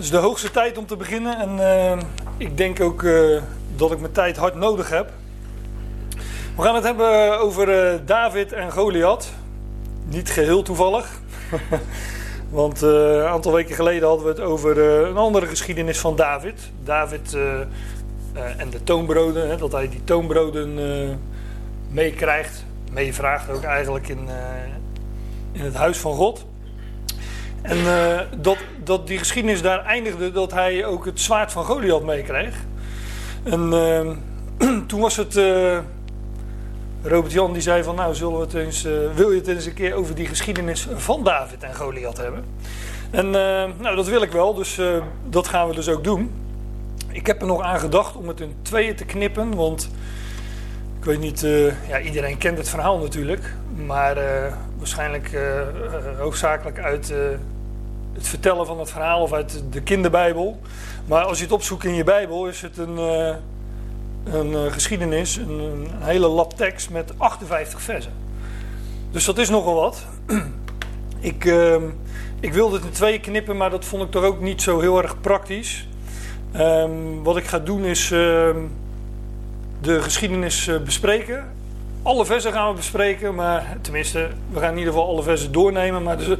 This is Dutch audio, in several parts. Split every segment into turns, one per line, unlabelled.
is de hoogste tijd om te beginnen en uh, ik denk ook uh, dat ik mijn tijd hard nodig heb. We gaan het hebben over uh, David en Goliath. Niet geheel toevallig. Want een aantal weken geleden hadden we het over een andere geschiedenis van David. David en de toonbroden, hè, dat hij die toonbroden meekrijgt, meevraagt ook eigenlijk in, in het huis van God. En uh, dat, dat die geschiedenis daar eindigde dat hij ook het zwaard van Goliath meekreeg. En uh, toen was het uh, Robert Jan die zei van nou zullen we het eens, wil je het eens een keer over die geschiedenis van David en Goliath hebben. En nou dat wil ik wel, dus dat gaan we dus ook doen. Ik heb er nog aan gedacht om het in tweeën te knippen, want ik weet niet, ja, iedereen kent het verhaal natuurlijk. Maar waarschijnlijk hoofdzakelijk uit het vertellen van het verhaal of uit de kinderbijbel. Maar als je het opzoekt in je bijbel is het een, uh, een geschiedenis, een, een, hele lap tekst met 58 versen. Dus dat is nogal wat. ik, ehm, ik wilde het in twee knippen, maar dat vond ik toch ook niet zo heel erg praktisch. Um, wat ik ga doen is ehm, de geschiedenis bespreken alle versen gaan we bespreken, maar tenminste, we gaan in ieder geval alle versen doornemen. Maar er,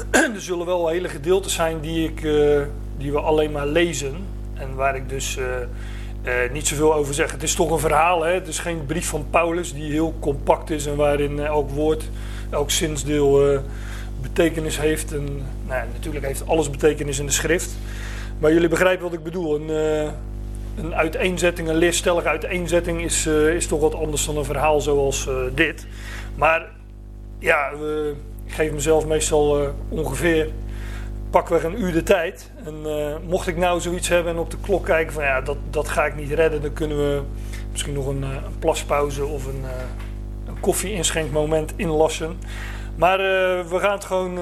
er zullen wel hele gedeelten zijn die, ik, uh, die we alleen maar lezen. En waar ik dus uh, niet zoveel over zeg. Het is toch een verhaal, hè? het is geen brief van Paulus die heel compact is en waarin elk woord, elk zinsdeel betekenis heeft. En, nou, natuurlijk heeft alles betekenis in de schrift. Maar jullie begrijpen wat ik bedoel. Een, een uiteenzetting, een leerstellige uiteenzetting is, is toch wat anders dan een verhaal zoals dit. Maar ja, uh, ik geef mezelf meestal ongeveer pakweg een uur de tijd. En mocht ik nou zoiets hebben en op de klok kijken van ja, dat, dat ga ik niet redden, dan kunnen we misschien nog een, een plaspauze of een, een koffie-inschenkmoment inlassen. Maar we gaan het gewoon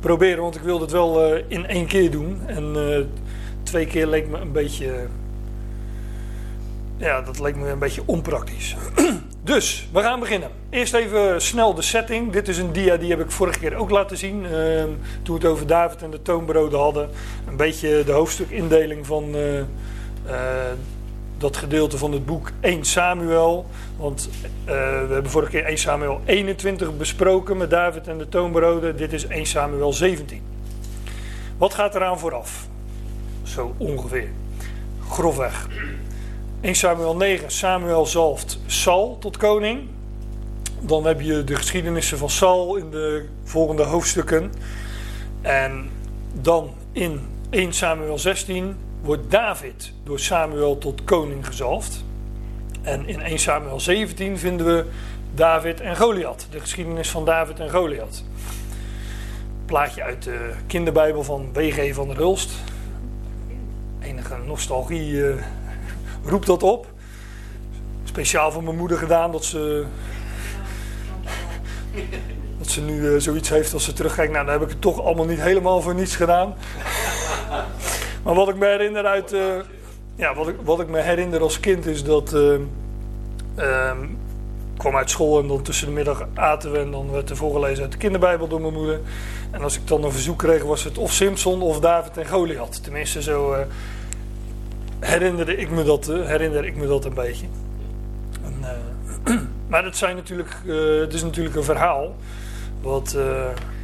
proberen, want ik wil het wel in één keer doen. En twee keer leek me een beetje. Ja, dat leek me een beetje onpraktisch. dus, we gaan beginnen. Eerst even snel de setting. Dit is een dia die heb ik vorige keer ook laten zien. Uh, toen we het over David en de toonbroden hadden. Een beetje de hoofdstukindeling van uh, uh, dat gedeelte van het boek 1 Samuel. Want we hebben vorige keer 1 Samuel 21 besproken met David en de toonbroden. Dit is 1 Samuel 17. Wat gaat eraan vooraf? Zo ongeveer. Grofweg. 1 Samuel 9. Samuel zalft Saul tot koning. Dan heb je de geschiedenissen van Saul in de volgende hoofdstukken. En dan in 1 Samuel 16 wordt David door Samuel tot koning gezalfd. En in 1 Samuel 17 vinden we David en Goliath. De geschiedenis van David en Goliath. Plaatje uit de kinderbijbel van W.G. van der Hulst enige nostalgie roept dat op. Speciaal voor mijn moeder gedaan dat ze. Dat ze nu uh, zoiets heeft als ze terugkijkt. Nou, dan heb ik het toch allemaal niet helemaal voor niets gedaan. Maar wat ik me herinner uit. Uh, ja, wat ik, wat ik me herinner als kind is dat. Ehm, ik kwam uit school en dan tussen de middag aten we en dan werd er voorgelezen uit de kinderbijbel door mijn moeder. En als ik dan een verzoek kreeg, was het of Simpson of David en Goliath. Tenminste, zo herinnerde ik me dat, uh, herinner ik me dat een beetje. En, uh, maar het, zijn natuurlijk, het is natuurlijk een verhaal wat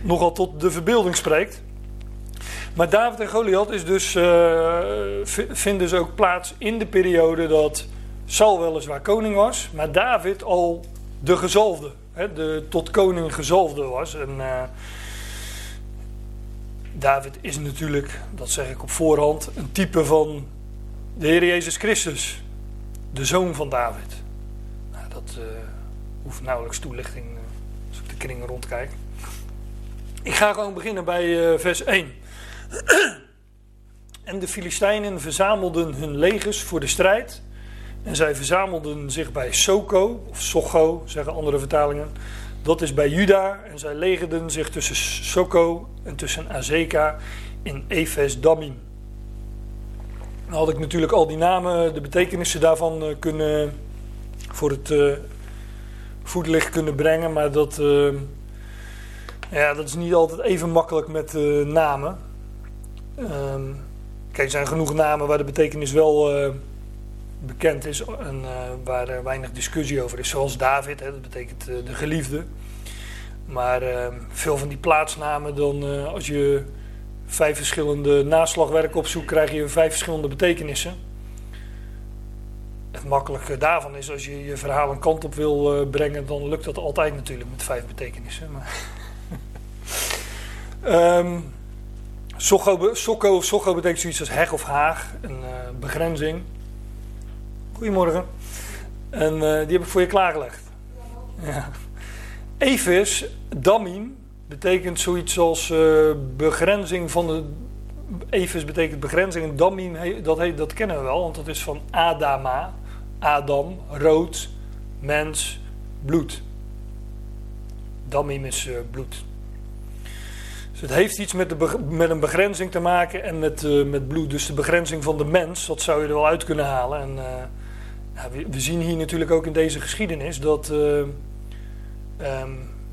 nogal tot de verbeelding spreekt. Maar David en Goliath is dus, vindt dus ook plaats in de periode dat Saul weliswaar koning was, maar David al de gezalfde, hè, de tot koning gezalfde was. En, David is natuurlijk, dat zeg ik op voorhand, een type van de Heer Jezus Christus, de zoon van David. Nou, dat uh, hoeft nauwelijks toelichting uh, als ik de kringen rondkijk. Ik ga gewoon beginnen bij vers 1. en de Filistijnen verzamelden hun legers voor de strijd en zij verzamelden zich bij Soko, of Socho, zeggen andere vertalingen. Dat is bij Juda. En zij legerden zich tussen Soko en tussen Azeka in Efes Damim. Dan had ik natuurlijk al die namen, de betekenissen daarvan eh, kunnen voor het uh, voetlicht kunnen brengen. Maar dat, uh, ja, dat is niet altijd even makkelijk met namen. Ehm, kijk, er zijn genoeg namen waar de betekenis wel bekend is en waar er weinig discussie over is. Zoals David, dat betekent de geliefde. Maar ehm, veel van die plaatsnamen, dan als je vijf verschillende naslagwerken opzoekt, krijg je vijf verschillende betekenissen. Het makkelijke daarvan is als je je verhaal een kant op wil brengen, dan lukt dat altijd natuurlijk met vijf betekenissen. Maar um, Sokko, betekent zoiets als heg of haag, een uh, begrenzing. Goedemorgen. En uh, die heb ik voor je klaargelegd. Ja. Evis, damin, betekent zoiets als uh, begrenzing van de. Evis betekent begrenzing en damin, dat, heet, dat kennen we wel, want dat is van Adama, Adam, rood, mens, bloed. Damim is bloed. Dus het heeft iets met, de, met een begrenzing te maken en met, uh, met bloed. Dus de begrenzing van de mens, dat zou je er wel uit kunnen halen. En we, we, zien hier natuurlijk ook in deze geschiedenis dat, um,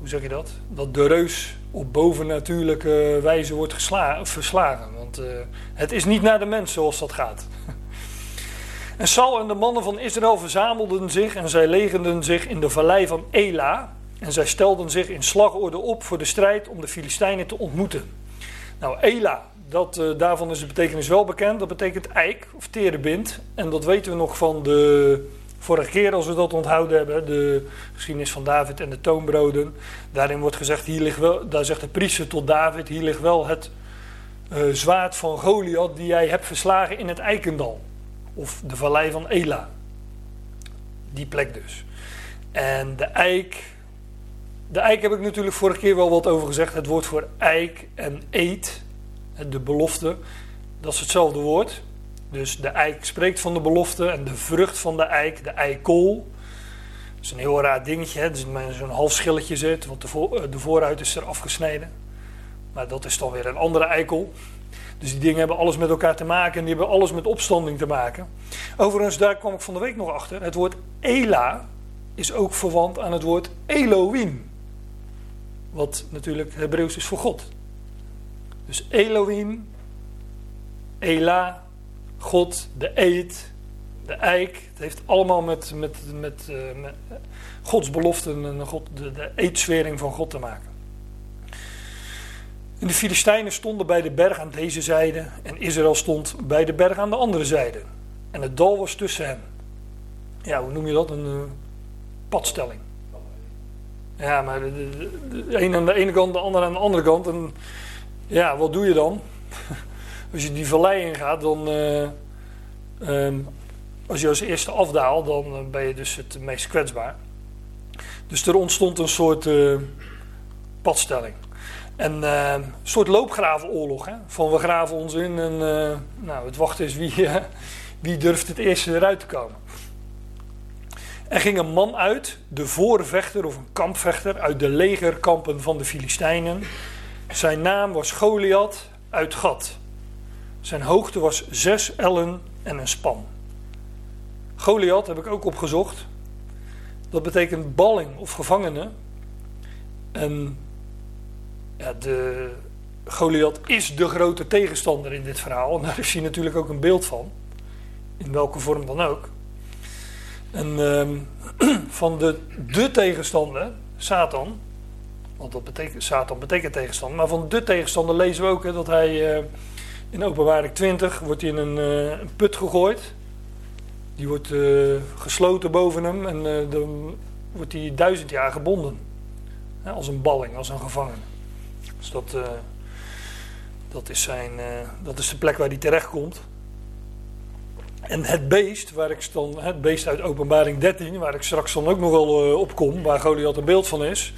hoe zeg je dat? Dat de reus op bovennatuurlijke wijze wordt verslagen. Want het is niet naar de mens zoals dat gaat. en Saul en de mannen van Israël verzamelden zich en zij legerden zich in de vallei van Ela. En zij stelden zich in slagorde op voor de strijd om de Filistijnen te ontmoeten. Nou, Ela, dat, uh, daarvan is de betekenis wel bekend. Dat betekent eik of terebind. En dat weten we nog van de vorige keer als we dat onthouden hebben. De geschiedenis van David en de toonbroden. Daarin wordt gezegd, hier ligt wel, daar zegt de priester tot David, hier ligt wel het uh, zwaard van Goliath die jij hebt verslagen in het Eikendal. Of de vallei van Ela. Die plek dus. En de eik de eik heb ik natuurlijk vorige keer wel wat over gezegd. Het woord voor eik en eet, de belofte, dat is hetzelfde woord. Dus de eik spreekt van de belofte en de vrucht van de eik, de eikol. Dat is een heel raar dingetje, hè? Dus zo'n half schilletje zit, want de, voor, eh, de vooruit is er afgesneden. Maar dat is dan weer een andere eikel. Dus die dingen hebben alles met elkaar te maken en die hebben alles met opstanding te maken. Overigens, daar kwam ik van de week nog achter. Het woord Ela is ook verwant aan het woord Elohim. Wat natuurlijk Hebreeuws is voor God. Dus Elohim, Ela, God, de eet, de eik. Het heeft allemaal met, met, met, met Gods beloften en God, de, de eedswering van God te maken. En de Filistijnen stonden bij de berg aan deze zijde en Israël stond bij de berg aan de andere zijde. En het dal was tussen hen. Ja, hoe noem je dat? Een uh, padstelling. Ja, maar de, de, de, een aan de ene kant, de ander aan de andere kant. En ja, wat doe je dan? als je die vallei ingaat, dan. Uh, um, als je als eerste afdaalt, dan eh, ben je dus het meest kwetsbaar. Dus er ontstond een soort uh, padstelling. En uh, een soort loopgravenoorlog. Hè? Van we graven ons in en nou, het wachten is wie, wie durft het eerste eruit te komen. Er ging een man uit, de voorvechter of een kampvechter uit de legerkampen van de Filistijnen. Zijn naam was Goliath uit Gad. Zijn hoogte was zes ellen en een span. Goliath heb ik ook opgezocht. Dat betekent balling of gevangene. En ja, de, Goliath is de grote tegenstander in dit verhaal. En daar is hij natuurlijk ook een beeld van. In welke vorm dan ook. En ehm, van de, de tegenstander, Satan, want dat betekent, Satan betekent tegenstander, maar van de tegenstander lezen we ook dat hij uh, in openbaring 20 wordt hij in een, uh, een put gegooid. Die wordt uh, gesloten boven hem en dan wordt hij duizend jaar gebonden. Als een balling, als een gevangene. Dus dat, dat, is zijn, dat is de plek waar hij terechtkomt. En het beest, waar ik dan, het beest uit openbaring 13, waar ik straks dan ook nog wel op kom, waar Goliath een beeld van is,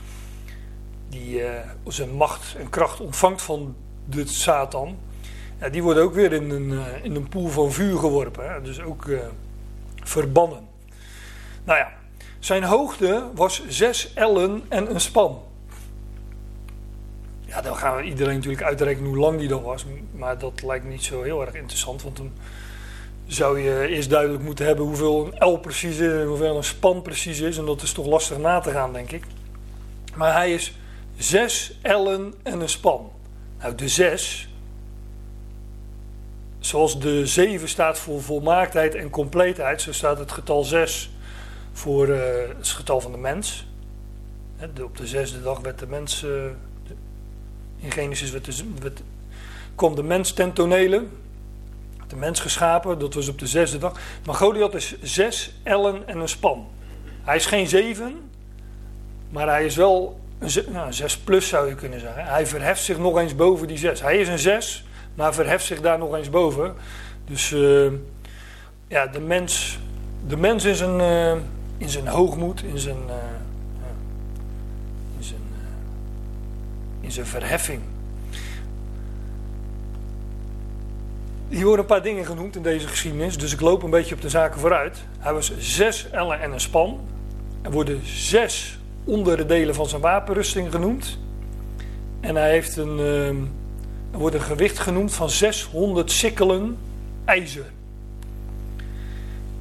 die zijn macht en kracht ontvangt van de Satan, die wordt ook weer in een, uh, in een poel van vuur geworpen. Hè, dus ook verbannen. Nou ja, zijn hoogte was zes ellen en een span. Ja, dan gaan we iedereen natuurlijk uitrekenen hoe lang die dan was, maar dat lijkt niet zo heel erg interessant, want een zou je eerst duidelijk moeten hebben hoeveel een L precies is en hoeveel een span precies is. En dat is toch lastig na te gaan, denk ik. Maar hij is 6 ellen en een span. Nou, de 6, zoals de 7 staat voor volmaaktheid en compleetheid, zo staat het getal 6 voor uh, het getal van de mens. op de zesde dag werd de mens, uh, in Genesis werd de, kwam de mens ten tonele, de mens geschapen, dat was op de zesde dag. Maar Goliath is 6 ellen en een span. Hij is geen 7, maar hij is wel een nou, 6 plus zou je kunnen zeggen. Hij verheft zich nog eens boven die 6. Hij is een 6, maar verheft zich daar nog eens boven. Dus uh, ja, de mens, de mens in zijn, uh, in zijn hoogmoed, in zijn, uh, in, zijn, in zijn verheffing. Hier worden een paar dingen genoemd in deze geschiedenis, dus ik loop een beetje op de zaken vooruit. Hij was zes ellen en een span. Er worden zes onderdelen van zijn wapenrusting genoemd. En hij heeft een, uh, er wordt een gewicht genoemd van 600 sikkelen ijzer.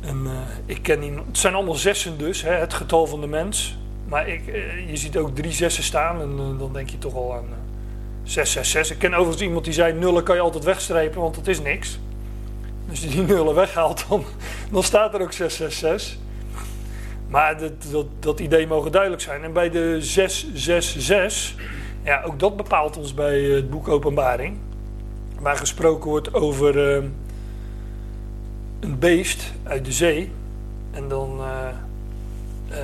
En uh, ik ken die, het zijn allemaal zessen dus, hè, het getal van de mens. Maar ik, uh, je ziet ook drie zessen staan en uh, dan denk je toch al aan 666. Ik ken overigens iemand die zei nullen kan je altijd wegstrepen, want dat is niks. Als je die nullen weghaalt, dan, dan staat er ook 666. Maar dat, dat, dat idee mogen duidelijk zijn. En bij de 666, ja, ook dat bepaalt ons bij het boek Openbaring. Waar gesproken wordt over uh, een beest uit de zee. En dan uh,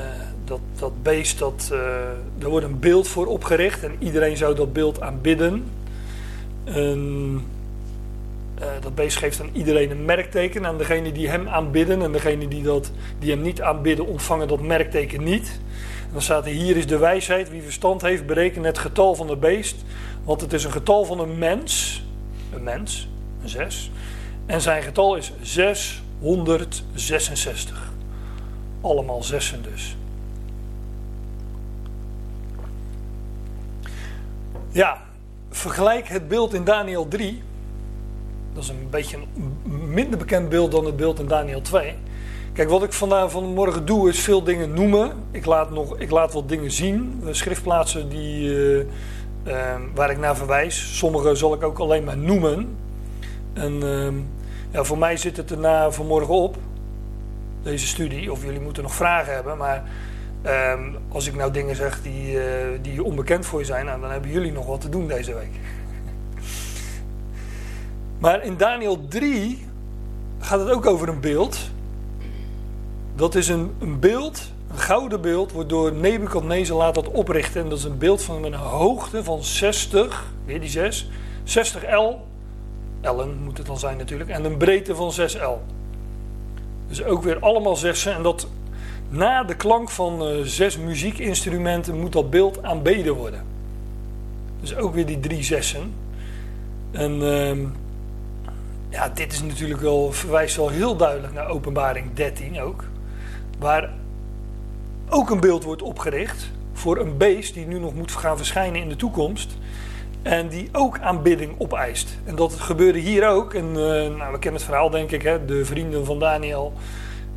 dat, dat beest, dat, daar wordt een beeld voor opgericht. En iedereen zou dat beeld aanbidden. En, dat beest geeft aan iedereen een merkteken. Aan degene die hem aanbidden en degene die, dat, die hem niet aanbidden, ontvangen dat merkteken niet. Dan staat er: Hier is de wijsheid. Wie verstand heeft, bereken het getal van het beest. Want het is een getal van een mens. Een mens, een zes. En zijn getal is 666. Allemaal zessen dus. Ja, vergelijk het beeld in Daniel 3 dat is een beetje een minder bekend beeld dan het beeld in Daniel 2. Kijk, wat ik vandaag vanmorgen doe is veel dingen noemen. Ik laat, nog, ik laat wat dingen zien. Schriftplaatsen die, uh, uh, waar ik naar verwijs. Sommige zal ik ook alleen maar noemen. En uh, ja, voor mij zit het erna vanmorgen op. Deze studie. Of jullie moeten nog vragen hebben. Maar ehm, als ik nou dingen zeg die, eh, die onbekend voor je zijn. Nou, dan hebben jullie nog wat te doen deze week. Maar in Daniel 3 gaat het ook over een beeld. Dat is een, een beeld, een gouden beeld, wordt door Nebuchadnezzar laat dat oprichten. En dat is een beeld van een hoogte van 60, weer die 6, 60 L. Ellen moet het dan zijn natuurlijk. En een breedte van 6 L. Dus ook weer allemaal zessen. En dat na de klank van uh, zes muziekinstrumenten moet dat beeld aanbeden worden. Dus ook weer die drie zessen. En uh, ja, dit is natuurlijk wel, verwijst wel heel duidelijk naar openbaring 13 ook. Waar ook een beeld wordt opgericht voor een beest die nu nog moet gaan verschijnen in de toekomst. En die ook aanbidding opeist. En dat gebeurde hier ook. En uh, nou, we kennen het verhaal denk ik. Hè, de vrienden van Daniel,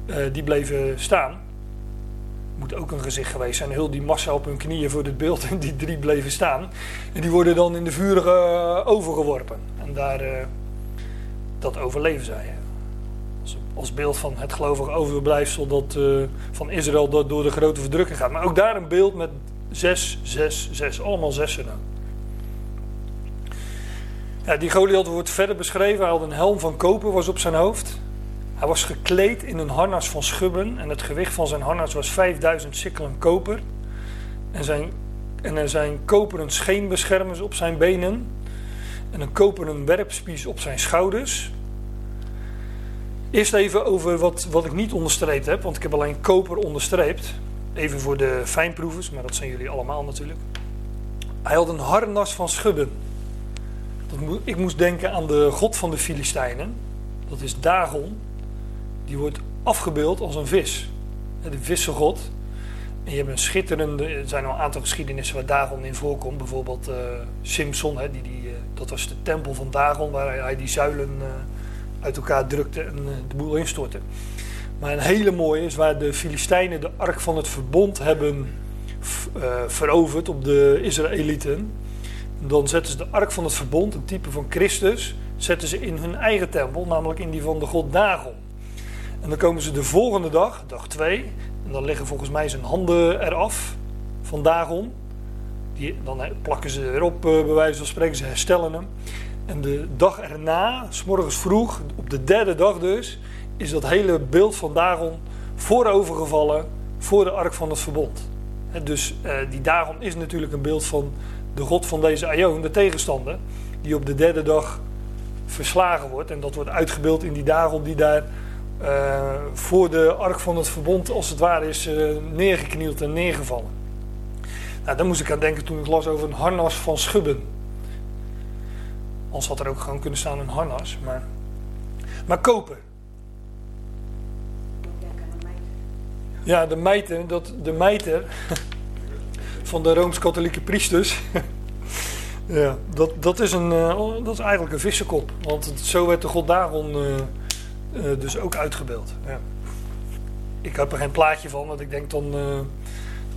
uh, die bleven staan. Moet ook een gezicht geweest zijn. Heel die massa op hun knieën voor dit beeld. En die drie bleven staan. En die worden dan in de vurige uh, overgeworpen. En daar dat overleven zij. Als, beeld van het gelovige overblijfsel dat, uh, van Israël door de grote verdrukking gaat. Maar ook daar een beeld met zes, zes, zes. Allemaal zessen. Ja, die Goliath wordt verder beschreven. Hij had een helm van koper was op zijn hoofd. Hij was gekleed in een harnas van schubben. En het gewicht van zijn harnas was 5000 sikkelen koper. En, zijn, en er zijn koperen scheenbeschermers op zijn benen en een koperen werpspies op zijn schouders. Eerst even over wat, wat ik niet onderstreept heb, want ik heb alleen koper onderstreept. Even voor de fijnproevers, maar dat zijn jullie allemaal natuurlijk. Hij had een harnas van schubben. Dat, ik moest denken aan de god van de Filistijnen. Dat is Dagon. Die wordt afgebeeld als een vis. De vissengod. En je hebt een schitterende, er zijn al een aantal geschiedenissen waar Dagon in voorkomt. Bijvoorbeeld uh, Simpson, hè, die, die, uh, dat was de tempel van Dagon, waar hij, die zuilen uh, uit elkaar drukte en de boel instortte. Maar een hele mooie is waar de Filistijnen de ark van het verbond hebben veroverd op de Israëlieten. dan zetten ze de ark van het verbond, een type van Christus, zetten ze in hun eigen tempel, namelijk in die van de god Dagon. En dan komen ze de volgende dag, dag 2, en dan liggen volgens mij zijn handen eraf van Dagon. Die, dan plakken ze erop, bij wijze van spreken, ze herstellen hem. En de dag erna, s morgens vroeg, op de derde dag dus, is dat hele beeld van Dagon voorovergevallen voor de ark van het verbond. Dus uh, die Dagon is natuurlijk een beeld van de god van deze Aion, de tegenstander, die op de derde dag verslagen wordt. En dat wordt uitgebeeld in die Dagon die daar uh, voor de ark van het verbond als het ware is uh, neergeknield en neergevallen. Nou, daar moest ik aan denken toen ik las over een harnas van schubben. Anders had er ook gewoon kunnen staan een harnas. Maar, maar koper. Ja, de mijter, dat, de mijter van de Rooms-Katholieke priesters. ja, dat, dat, is een, uh, dat is eigenlijk een vissenkop. Want zo werd de god Dagon uh, uh, dus ook uitgebeeld. Ja. Ik heb er geen plaatje van, want ik denk dan,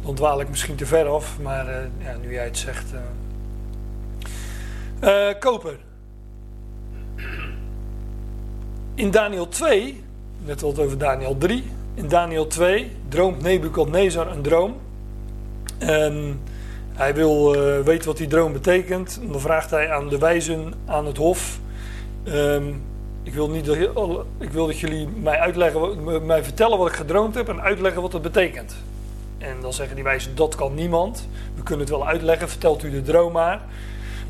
dan dwaal ik misschien te ver af. Maar ja, nu jij het zegt. koper. In Daniel 2, net al over Daniel 3. In Daniel 2 droomt Nebukadnezar een droom. Hij wil uh, weten wat die droom betekent. En dan vraagt hij aan de wijzen aan het hof. Um, ik, wil niet dat, ik wil dat jullie mij, uitleggen, mij vertellen wat ik gedroomd heb en uitleggen wat het betekent. En dan zeggen die wijzen, dat kan niemand. We kunnen het wel uitleggen, vertelt u de droom maar.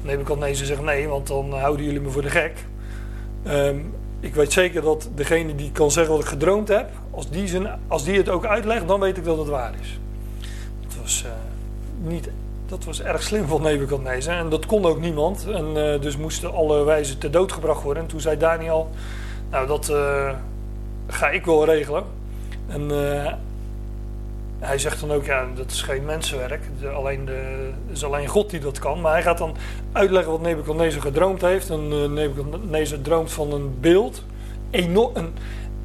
Nebukadnezar zegt nee, want dan houden jullie me voor de gek. Um, ik weet zeker dat degene die kan zeggen wat ik gedroomd heb, als die, als die het ook uitlegt, dan weet ik dat het waar is. Dat was, uh, niet, dat was erg slim van Nebuchadnezzar en dat kon ook niemand. En uh, dus moesten alle wijzen ter dood gebracht worden. En toen zei Daniel, nou dat uh, ga ik wel regelen. En hij zegt dan ook, ja, dat is geen mensenwerk. De, alleen de, is alleen God die dat kan. Maar hij gaat dan uitleggen wat Nebuchadnezzar gedroomd heeft. En uh, Nebuchadnezzar droomt van een beeld. Eno een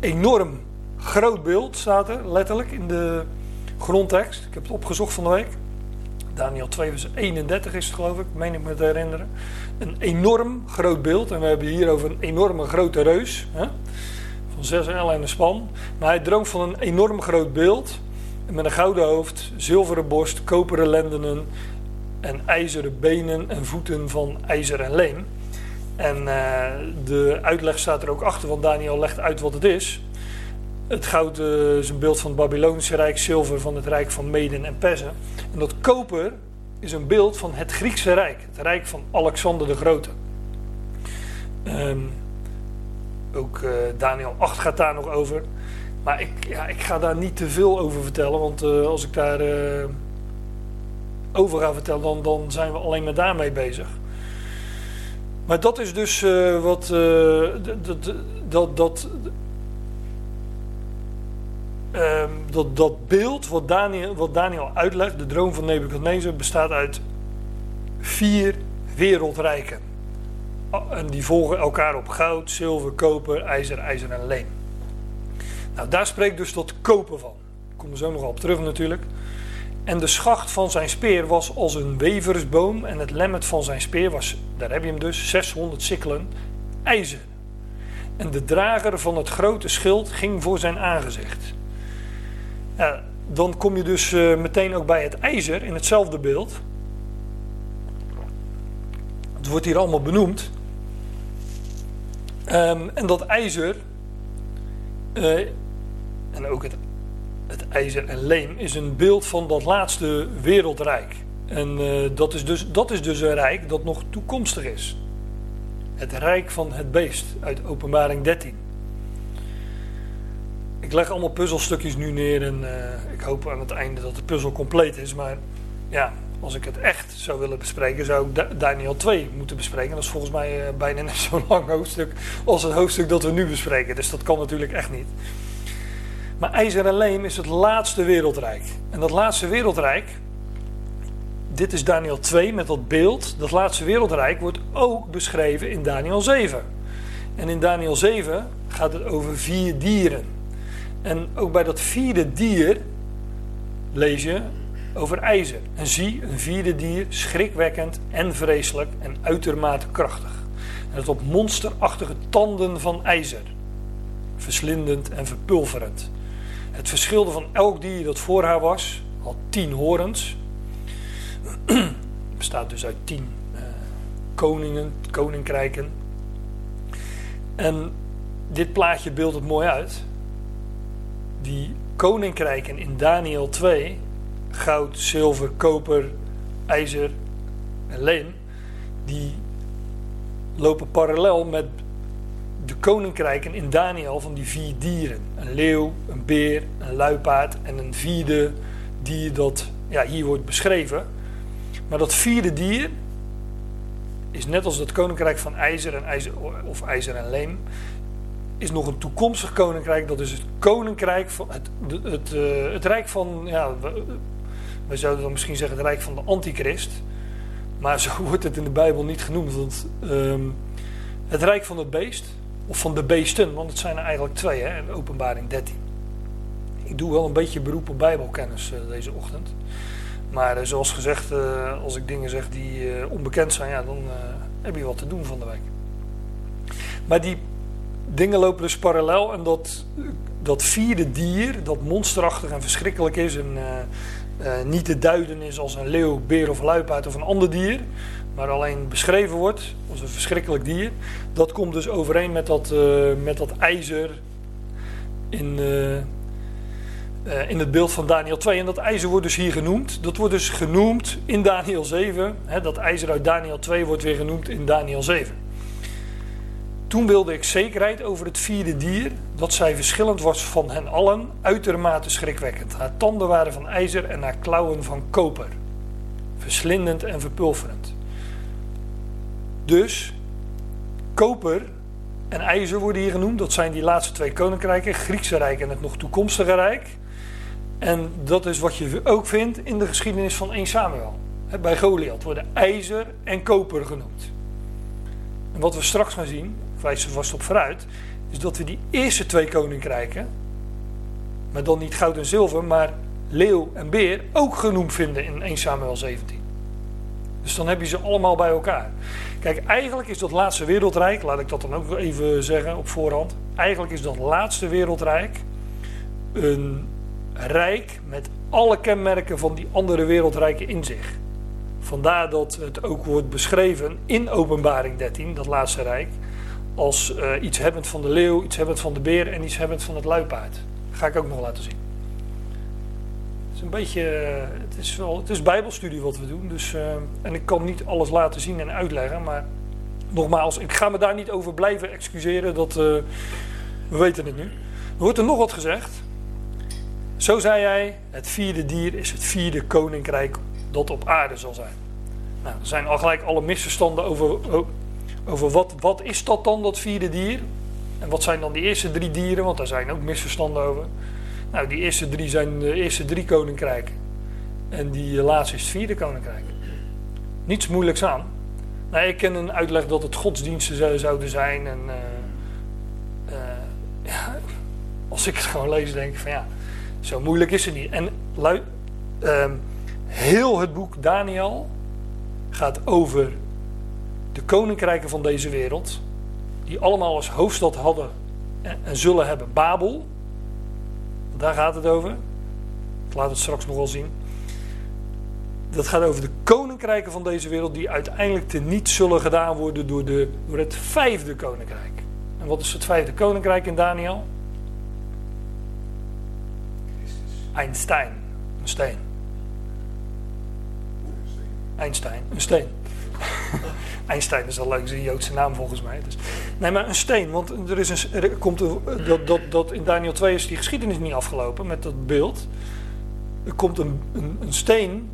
enorm groot beeld staat er, letterlijk, in de grondtekst. Ik heb het opgezocht van de week. Daniel 2 vers 31 is het geloof ik, meen ik me te herinneren. Een enorm groot beeld. En we hebben hier over een enorme grote reus. Hè? Van 6 L en een span. Maar hij droomt van een enorm groot beeld met een gouden hoofd, zilveren borst, koperen lendenen en ijzeren benen en voeten van ijzer en leem. En uh, de uitleg staat er ook achter, want Daniel legt uit wat het is. Het goud uh, is een beeld van het Babylonische Rijk, zilver van het Rijk van Meden en Persen. En dat koper is een beeld van het Griekse Rijk, het Rijk van Alexander de Grote. Um, ook uh, Daniel 8 gaat daar nog over. Maar ik, ja, ik ga daar niet te veel over vertellen, want uh, als ik daar uh, over ga vertellen, dan, dan zijn we alleen maar daarmee bezig. Maar dat is dus uh, wat dat, dat, dat, ehm, dat, dat beeld wat Daniel, wat Daniel uitlegt, de droom van Nebuchadnezzar, bestaat uit vier wereldrijken. En die volgen elkaar op goud, zilver, koper, ijzer, ijzer en leem. Nou, daar spreekt dus tot kopen van. Ik kom er zo nog op terug natuurlijk. En de schacht van zijn speer was als een weversboom. En het lemmet van zijn speer was, daar heb je hem dus, 600 sikkelen ijzer. En de drager van het grote schild ging voor zijn aangezicht. Ja, dan kom je dus uh, meteen ook bij het ijzer in hetzelfde beeld. Het wordt hier allemaal benoemd. Um, en dat ijzer uh, en ook het, het ijzer en leem is een beeld van dat laatste wereldrijk. En uh, dat, is dus, dat is dus een rijk dat nog toekomstig is. Het rijk van het beest uit Openbaring 13. Ik leg allemaal puzzelstukjes nu neer en uh, ik hoop aan het einde dat de puzzel compleet is. Maar ja, als ik het echt zou willen bespreken, zou ik Daniel 2 moeten bespreken. Dat is volgens mij uh, bijna net zo'n lang hoofdstuk als het hoofdstuk dat we nu bespreken. Dus dat kan natuurlijk echt niet. Maar ijzer en leem is het laatste wereldrijk. En dat laatste wereldrijk, dit is Daniel 2 met dat beeld. Dat laatste wereldrijk wordt ook beschreven in Daniel 7. En in Daniel 7 gaat het over vier dieren. En ook bij dat vierde dier lees je over ijzer. En zie, een vierde dier, schrikwekkend en vreselijk en uitermate krachtig. En het op monsterachtige tanden van ijzer. Verslindend en verpulverend. Het verschilde van elk dier dat voor haar was, had tien horens. Bestaat dus uit tien uh, koningen, koninkrijken. En dit plaatje beeldt het mooi uit. Die koninkrijken in Daniel 2, goud, zilver, koper, ijzer en leem, die lopen parallel met koninkrijken in Daniel van die vier dieren. Een leeuw, een beer, een luipaard en een vierde dier dat ja, hier wordt beschreven. Maar dat vierde dier is net als het koninkrijk van ijzer, en ijzer of ijzer en leem, is nog een toekomstig koninkrijk. Dat is het koninkrijk van het, het, het, uh, het rijk van, ja, we, zouden dan misschien zeggen het rijk van de antichrist. Maar zo wordt het in de Bijbel niet genoemd. Want, um, het rijk van het beest, of van de beesten, want het zijn er eigenlijk twee hè, in openbaring 13. Ik doe wel een beetje beroep op bijbelkennis uh, deze ochtend. Maar uh, zoals gezegd, uh, als ik dingen zeg die onbekend zijn, ja, dan heb je wat te doen van de week. Maar die dingen lopen dus parallel en dat, dat vierde dier, dat monsterachtig en verschrikkelijk is en niet te duiden is als een leeuw, beer of luipaard of een ander dier, maar alleen beschreven wordt als een verschrikkelijk dier. Dat komt dus overeen met dat, uh, met ijzer in, uh, uh, in het beeld van Daniel 2. En dat ijzer wordt dus hier genoemd. Dat wordt dus genoemd in Daniel 7. Hè, dat ijzer uit Daniel 2 wordt weer genoemd in Daniel 7. Toen wilde ik zekerheid over het vierde dier, dat zij verschillend was van hen allen, uitermate schrikwekkend. Haar tanden waren van ijzer en haar klauwen van koper, verslindend en verpulverend. Dus koper en ijzer worden hier genoemd. Dat zijn die laatste twee koninkrijken, Griekse Rijk en het nog toekomstige Rijk. En dat is wat je ook vindt in de geschiedenis van 1 Samuel. Bij Goliath worden ijzer en koper genoemd. En wat we straks gaan zien, wijst er vast op vooruit, is dat we die eerste twee koninkrijken, maar dan niet goud en zilver, maar leeuw en beer, ook genoemd vinden in 1 Samuel 17. Dus dan heb je ze allemaal bij elkaar. Kijk, eigenlijk is dat laatste wereldrijk, laat ik dat dan ook even zeggen op voorhand. Eigenlijk is dat laatste wereldrijk een rijk met alle kenmerken van die andere wereldrijken in zich. Vandaar dat het ook wordt beschreven in Openbaring 13, dat laatste rijk, als uh, iets hebbend van de leeuw, iets hebbend van de beer en iets hebbend van het luipaard. Dat ga ik ook nog laten zien een beetje, eh, het is wel, het is bijbelstudie wat we doen. Dus, uh, en ik kan niet alles laten zien en uitleggen. Maar nogmaals, ik ga me daar niet over blijven excuseren. Dat, uh, we weten het nu. Er wordt er nog wat gezegd. Zo zei hij, het vierde dier is het vierde koninkrijk dat op aarde zal zijn. Nou, er zijn al gelijk alle misverstanden over, over wat, wat is dat dan, dat vierde dier? En wat zijn dan die eerste drie dieren? Want daar zijn ook misverstanden over. Nou, die eerste drie zijn de eerste drie koninkrijken. En die laatste is het vierde koninkrijk. Niets moeilijks aan. Nou, ik ken een uitleg dat het godsdiensten zouden zijn. En uh, ja, als ik het gewoon lees, denk ik van ja, zo moeilijk is het niet. En uh, heel het boek Daniel gaat over de koninkrijken van deze wereld. Die allemaal als hoofdstad hadden en, en zullen hebben Babel. Daar gaat het over. Ik laat het straks nog wel zien. Dat gaat over de koninkrijken van deze wereld die uiteindelijk te niet zullen gedaan worden door, de, door het vijfde koninkrijk. En wat is het vijfde koninkrijk in Daniel? Einstein, een steen. Einstein, een steen. Einstein is al leuk, is een Joodse naam volgens mij. Dus, nee, maar een steen, want er, is een, er komt dat, dat, dat in Daniel 2 is die geschiedenis niet afgelopen met dat beeld. Er komt een, een, een steen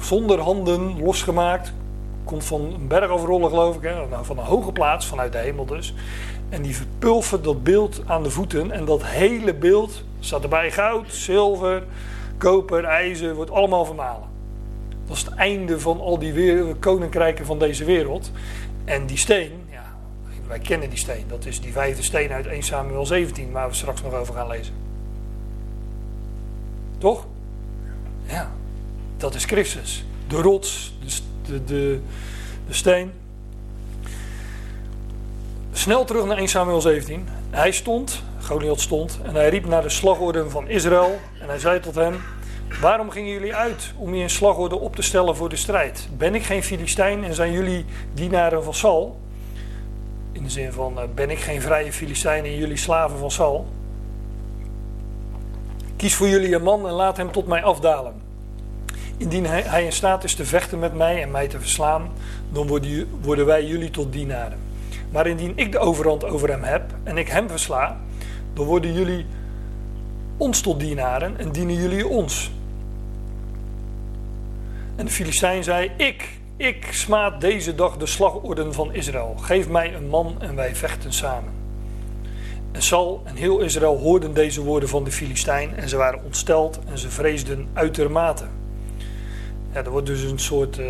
zonder handen losgemaakt, komt van een berg afrollen geloof ik, hè, nou, van een hoge plaats, vanuit de hemel dus. En die verpulvert dat beeld aan de voeten en dat hele beeld staat erbij goud, zilver, koper, ijzer, wordt allemaal vermalen. Dat is het einde van al die koninkrijken van deze wereld. En die steen, ja, wij kennen die steen. Dat is die vijfde steen uit 1 Samuel 17, waar we straks nog over gaan lezen. Toch? Ja, dat is Christus. De rots, de, de, de, steen. Snel terug naar 1 Samuel 17. Hij stond, Goliath stond, en hij riep naar de slagorde van Israël. En hij zei tot hen: Waarom gingen jullie uit om je in slagorde op te stellen voor de strijd? Ben ik geen Filistijn en zijn jullie dienaren van Saul? In de zin van: eh, Ben ik geen vrije Filistijn en jullie slaven van Saul? Kies voor jullie een man en laat hem tot mij afdalen. Indien hij in staat is te vechten met mij en mij te verslaan, dan worden wij jullie tot dienaren. Maar indien ik de overhand over hem heb en ik hem versla, dan worden jullie ons tot dienaren en dienen jullie ons. En de Filistijn zei: Ik, ik smaad deze dag de slagorden van Israël. Geef mij een man en wij vechten samen. En Sal en heel Israël hoorden deze woorden van de Filistijn en ze waren ontsteld en ze vreesden uitermate. Ja, er wordt dus een soort. Uh,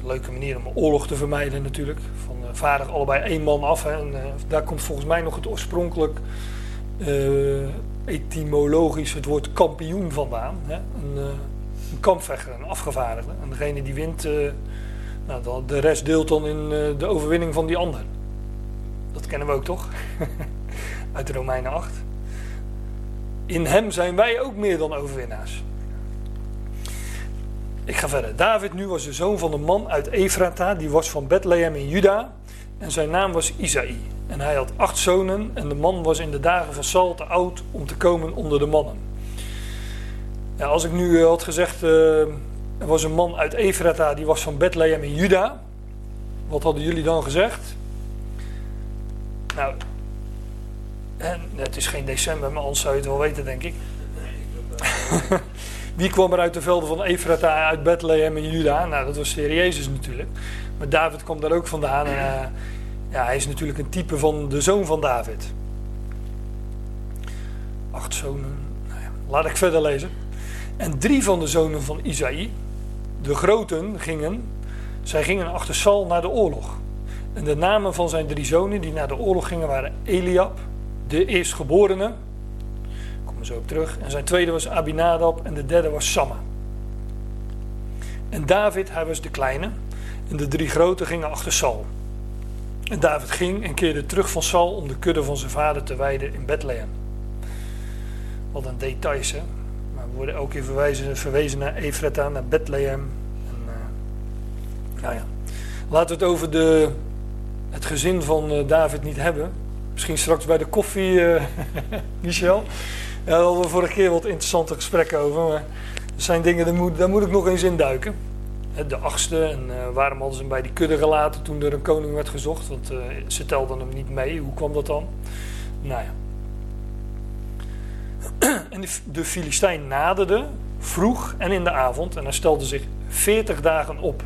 een leuke manier om oorlog te vermijden, natuurlijk. Van uh, vaardig allebei één man af. Hè, en uh, daar komt volgens mij nog het oorspronkelijk etymologisch het woord kampioen vandaan. Hè? Een, een kampvechter, een afgevaardigde. En degene die wint, nou, de rest deelt dan in de overwinning van die ander. Dat kennen we ook toch? Uit de Romeinen 8. In hem zijn wij ook meer dan overwinnaars. Ik ga verder. David nu was de zoon van een man uit Efrata, die was van Bethlehem in Juda. En zijn naam was Isaï. En hij had acht zonen en de man was in de dagen van Saul te oud om te komen onder de mannen. Als ik nu eh, had gezegd, uh, er was een man uit Efrata, die was van Bethlehem in Juda. Wat hadden jullie dan gezegd? Nou, en het is geen december, maar anders zou je het wel weten, denk ik. Wie kwam er uit de velden van Efrata, uit Bethlehem en Juda? Nou, dat was de Heer Jezus natuurlijk. Maar David kwam daar ook vandaan. En, uh, ja, hij is natuurlijk een type van de zoon van David. Acht zonen. Nou laat ik verder lezen. En drie van de zonen van Isaï, de groten, gingen. Zij gingen achter Sal naar de oorlog. En de namen van zijn drie zonen die naar de oorlog gingen waren Eliab, de eerstgeborene. Daar komen we zo op terug. En zijn tweede was Abinadab en de derde was Samma. En David, hij was de kleine. En de drie grote gingen achter Saul. En David ging en keerde terug van Saul om de kudde van zijn vader te weiden in Bethlehem. Wat een details, hè. We worden ook keer verwezen, verwezen naar Efrata, naar Bethlehem. En, uh, nou ja. Laten we het over de het gezin van uh, David niet hebben. Misschien straks bij de koffie, uh, Michel. Ja, daar hadden we vorige keer wat interessante gesprekken over. Maar er zijn dingen, daar moet, daar moet ik nog eens induiken. De achtste, en waarom hadden ze hem bij die kudde gelaten toen er een koning werd gezocht? Want ze telden hem niet mee. Hoe kwam dat dan? Nou ja. En de, Filistijn naderde vroeg en in de avond en hij stelde zich veertig dagen op.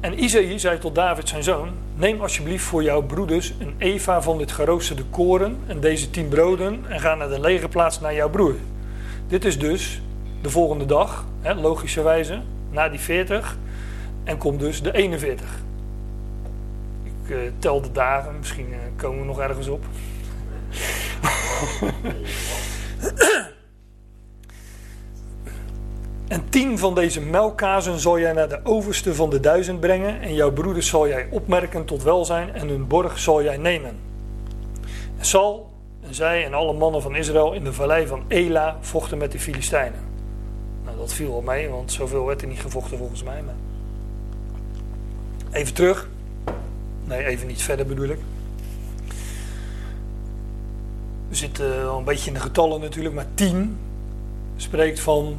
En Isaïe zei tot David zijn zoon: Neem alsjeblieft voor jouw broeders een eva van dit geroosterde koren en deze tien broden en ga naar de legerplaats naar jouw broer. Dit is dus de volgende dag, hè, logischerwijze, na die 40 en komt dus de 41. Ik uh, tel de dagen, misschien uh, komen we nog ergens op. En tien van deze melkkazen zal jij naar de overste van de duizend brengen, en jouw broeders zal jij opmerken tot welzijn, en hun borg zal jij nemen. En Sal en zij en alle mannen van Israël in de vallei van Ela vochten met de Filistijnen. Nou, dat viel wel mee, want zoveel werd er niet gevochten volgens mij. Maar... Even terug. Nee, even niet verder bedoel ik. We zitten al een beetje in de getallen natuurlijk, maar tien spreekt van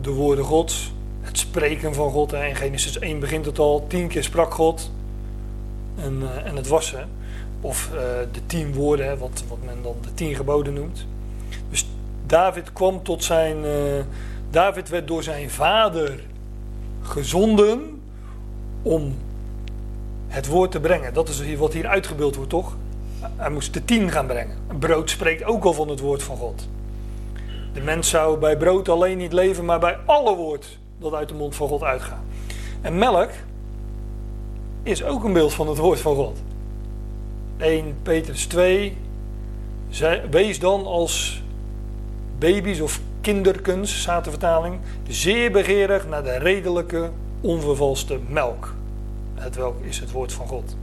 de woorden Gods, het spreken van God. In Genesis 1 begint het al, tien keer sprak God en, uh, en het was. Of uh, de tien woorden, wat, wat men dan de tien geboden noemt. Dus David kwam tot zijn. Uh, David werd door zijn vader gezonden om het woord te brengen. Dat is wat hier uitgebeeld wordt, toch? Hij moest de tien gaan brengen. Brood spreekt ook al van het woord van God. De mens zou bij brood alleen niet leven, maar bij alle woord dat uit de mond van God uitgaat. En melk is ook een beeld van het woord van God. 1 Petrus 2. Wees dan als baby's of kinderkens, staat de vertaling, zeer begeerig naar de redelijke, onvervalste melk. Het welk is het woord van God.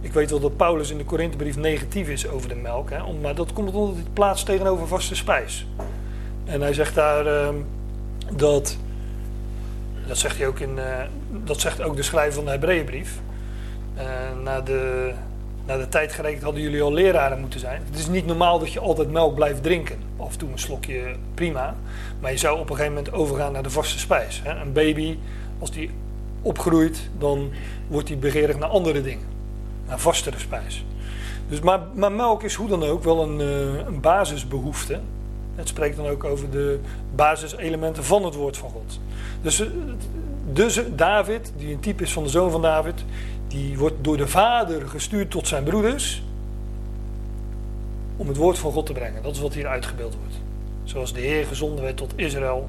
Ik weet wel dat Paulus in de Korinthebrief negatief is over de melk, hè, maar dat komt omdat het plaats tegenover vaste spijs. En hij zegt daar uh, dat, dat zegt hij ook in, uh, dat zegt ook de schrijver van de Hebreeënbrief. Uh, na, de, na de tijd gerekend hadden jullie al leraren moeten zijn. Het is niet normaal dat je altijd melk blijft drinken. Af en toe een slokje prima. Maar je zou op een gegeven moment overgaan naar de vaste spijs. Hè. Een baby, als die opgroeit, dan wordt hij begeerig naar andere dingen. Naar vastere spijs. Dus, maar, maar melk is hoe dan ook wel een, uh, een basisbehoefte. Het spreekt dan ook over de basiselementen van het woord van God. Dus, dus David, die een type is van de zoon van David, die wordt door de vader gestuurd tot zijn broeders om het woord van God te brengen. Dat is wat hier uitgebeeld wordt. Zoals de Heer gezonden werd tot Israël,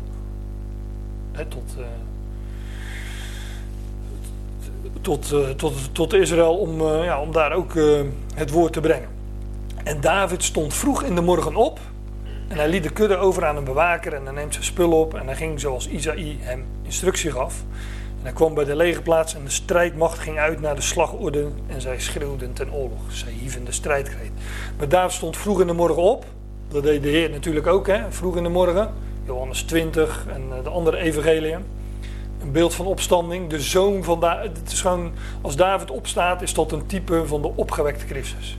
hè, tot, uh, tot, uh, tot, tot Israël om, uh, ja, om daar ook het woord te brengen. En David stond vroeg in de morgen op en hij liet de kudde over aan een bewaker en hij neemt zijn spul op en hij ging zoals Isaïe hem instructie gaf. En hij kwam bij de legerplaats en de strijdmacht ging uit naar de slagorde en zij schreeuwden ten oorlog. Zij hieven de strijdkreet. Maar David stond vroeg in de morgen op. Dat deed de Heer natuurlijk ook, hè? vroeg in de morgen. Johannes 20 en eh, de andere evangeliën. Een beeld van opstanding. De zoon van David. Het is gewoon, als David opstaat, is dat een type van de opgewekte Christus.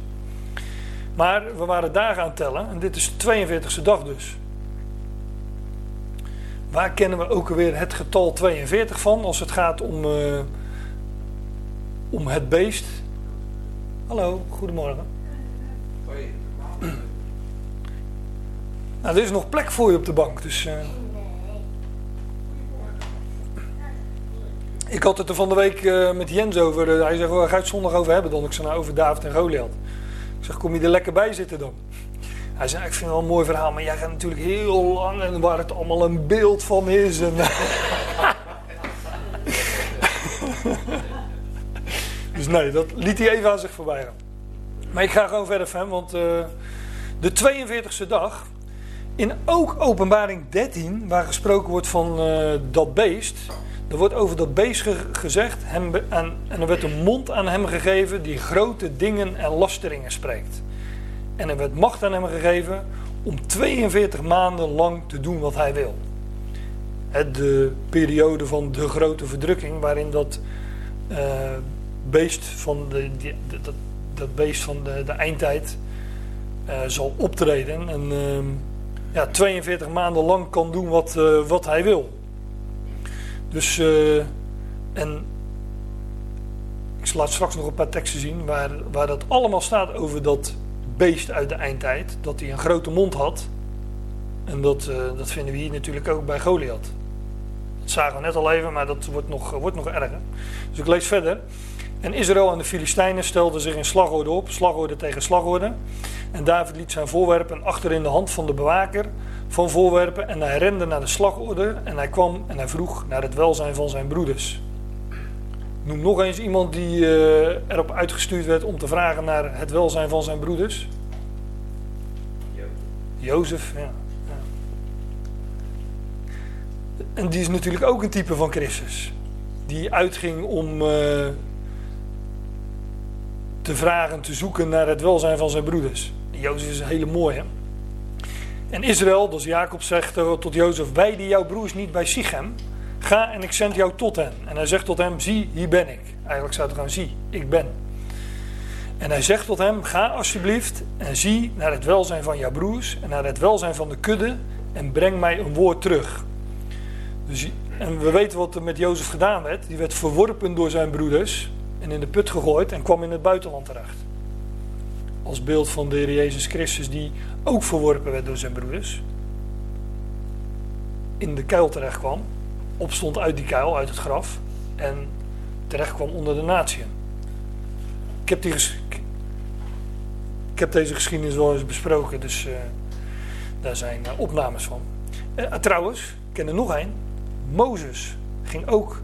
Maar we waren dagen aan het tellen en dit is de 42e dag dus. Waar kennen we ook alweer het getal 42 van als het gaat om, uh, om het beest? Hallo, goedemorgen. Nou, er is nog plek voor je op de bank, dus. Uh... Ik had het er van de week uh, met Jens over. hij zegt, waar ga je het zondag over hebben dan? Ik zei, nou, over David en Goliath. Ik zeg, kom je er lekker bij zitten dan? Hij zei, ik vind het wel een mooi verhaal, maar jij gaat natuurlijk heel lang en waar het allemaal een beeld van is. Dus nee, dat liet hij even aan zich voorbij gaan. Maar ik ga gewoon verder, van, want uh, de 42e dag, in ook openbaring 13, waar gesproken wordt van dat beest, er wordt over dat beest ge gezegd, hem en, en er werd een mond aan hem gegeven die grote dingen en lasteringen spreekt. En er werd macht aan hem gegeven om 42 maanden lang te doen wat hij wil. De periode van de grote verdrukking, waarin dat uh, beest van de, dat, dat, beest van de, de eindtijd uh, zal optreden. En uh, ja, 42 maanden lang kan doen wat, uh, wat hij wil. Dus, en ik laat straks nog een paar teksten zien waar, waar dat allemaal staat over dat beest uit de eindtijd, dat hij een grote mond had. En dat, uh, dat vinden we hier natuurlijk ook bij Goliath. Dat zagen we net al even, maar dat wordt nog, wordt nog erger. Dus ik lees verder. En Israël en de Filistijnen stelden zich in slagorde op, slagorde tegen slagorde. En David liet zijn voorwerpen achter in de hand van de bewaker van voorwerpen. En hij rende naar de slagorde en hij kwam en hij vroeg naar het welzijn van zijn broeders. Noem nog eens iemand die uh, erop uitgestuurd werd om te vragen naar het welzijn van zijn broeders. Jozef, ja. ja. En die is natuurlijk ook een type van Christus. Die uitging om uh, te vragen, te zoeken naar het welzijn van zijn broeders. Jozef is een hele mooie. En Israël, dus Jacob zegt tot Jozef, wij die jouw broers niet bij Sichem, Ga en ik zend jou tot hen. En hij zegt tot hem, zie, hier ben ik. Eigenlijk zou het gaan, zie, ik ben. En hij zegt tot hem, ga alsjeblieft en zie naar het welzijn van jouw broers en naar het welzijn van de kudde en breng mij een woord terug. Dus, en we weten wat er met Jozef gedaan werd. Die werd verworpen door zijn broeders en in de put gegooid en kwam in het buitenland terecht. Als beeld van de Heer Jezus Christus die ook verworpen werd door zijn broeders. In de kuil terecht kwam opstond uit die kuil, uit het graf. En terecht kwam onder de natieën. Ik heb, ik heb deze geschiedenis wel eens besproken, dus uh, daar zijn uh, opnames van. Uh, trouwens, ik ken er nog een. Mozes ging ook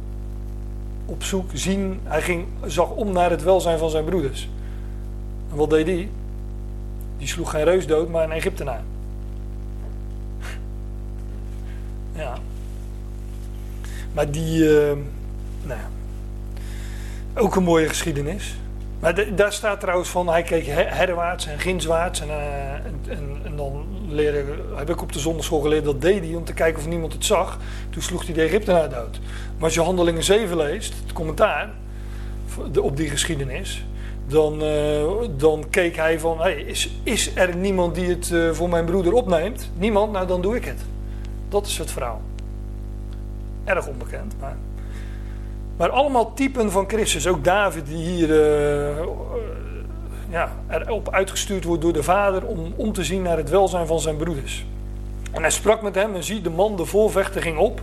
op zoek zien. Hij ging, zag om naar het welzijn van zijn broeders. En wat deed hij? Die sloeg geen reus dood, maar een Egyptenaar. ja. Maar die, uh, Nou, ook een mooie geschiedenis. Maar daar staat trouwens van, hij keek herwaarts en ginswaarts. En, en, en, dan leerde, heb ik op de zondagschool geleerd, dat deed hij om te kijken of niemand het zag. Toen sloeg hij de Egyptenaar dood. Maar als je Handelingen 7 leest, het commentaar op die geschiedenis, dan, uh, dan keek hij van, hey, is, is er niemand die het uh, voor mijn broeder opneemt? Niemand? Nou, dan doe ik het. Dat is het verhaal. Erg onbekend, maar... Maar allemaal typen van Christus. Ook David die hier uh, ja, erop uitgestuurd wordt door de vader om om te zien naar het welzijn van zijn broeders. En hij sprak met hem en zie de man de voorvechter ging op.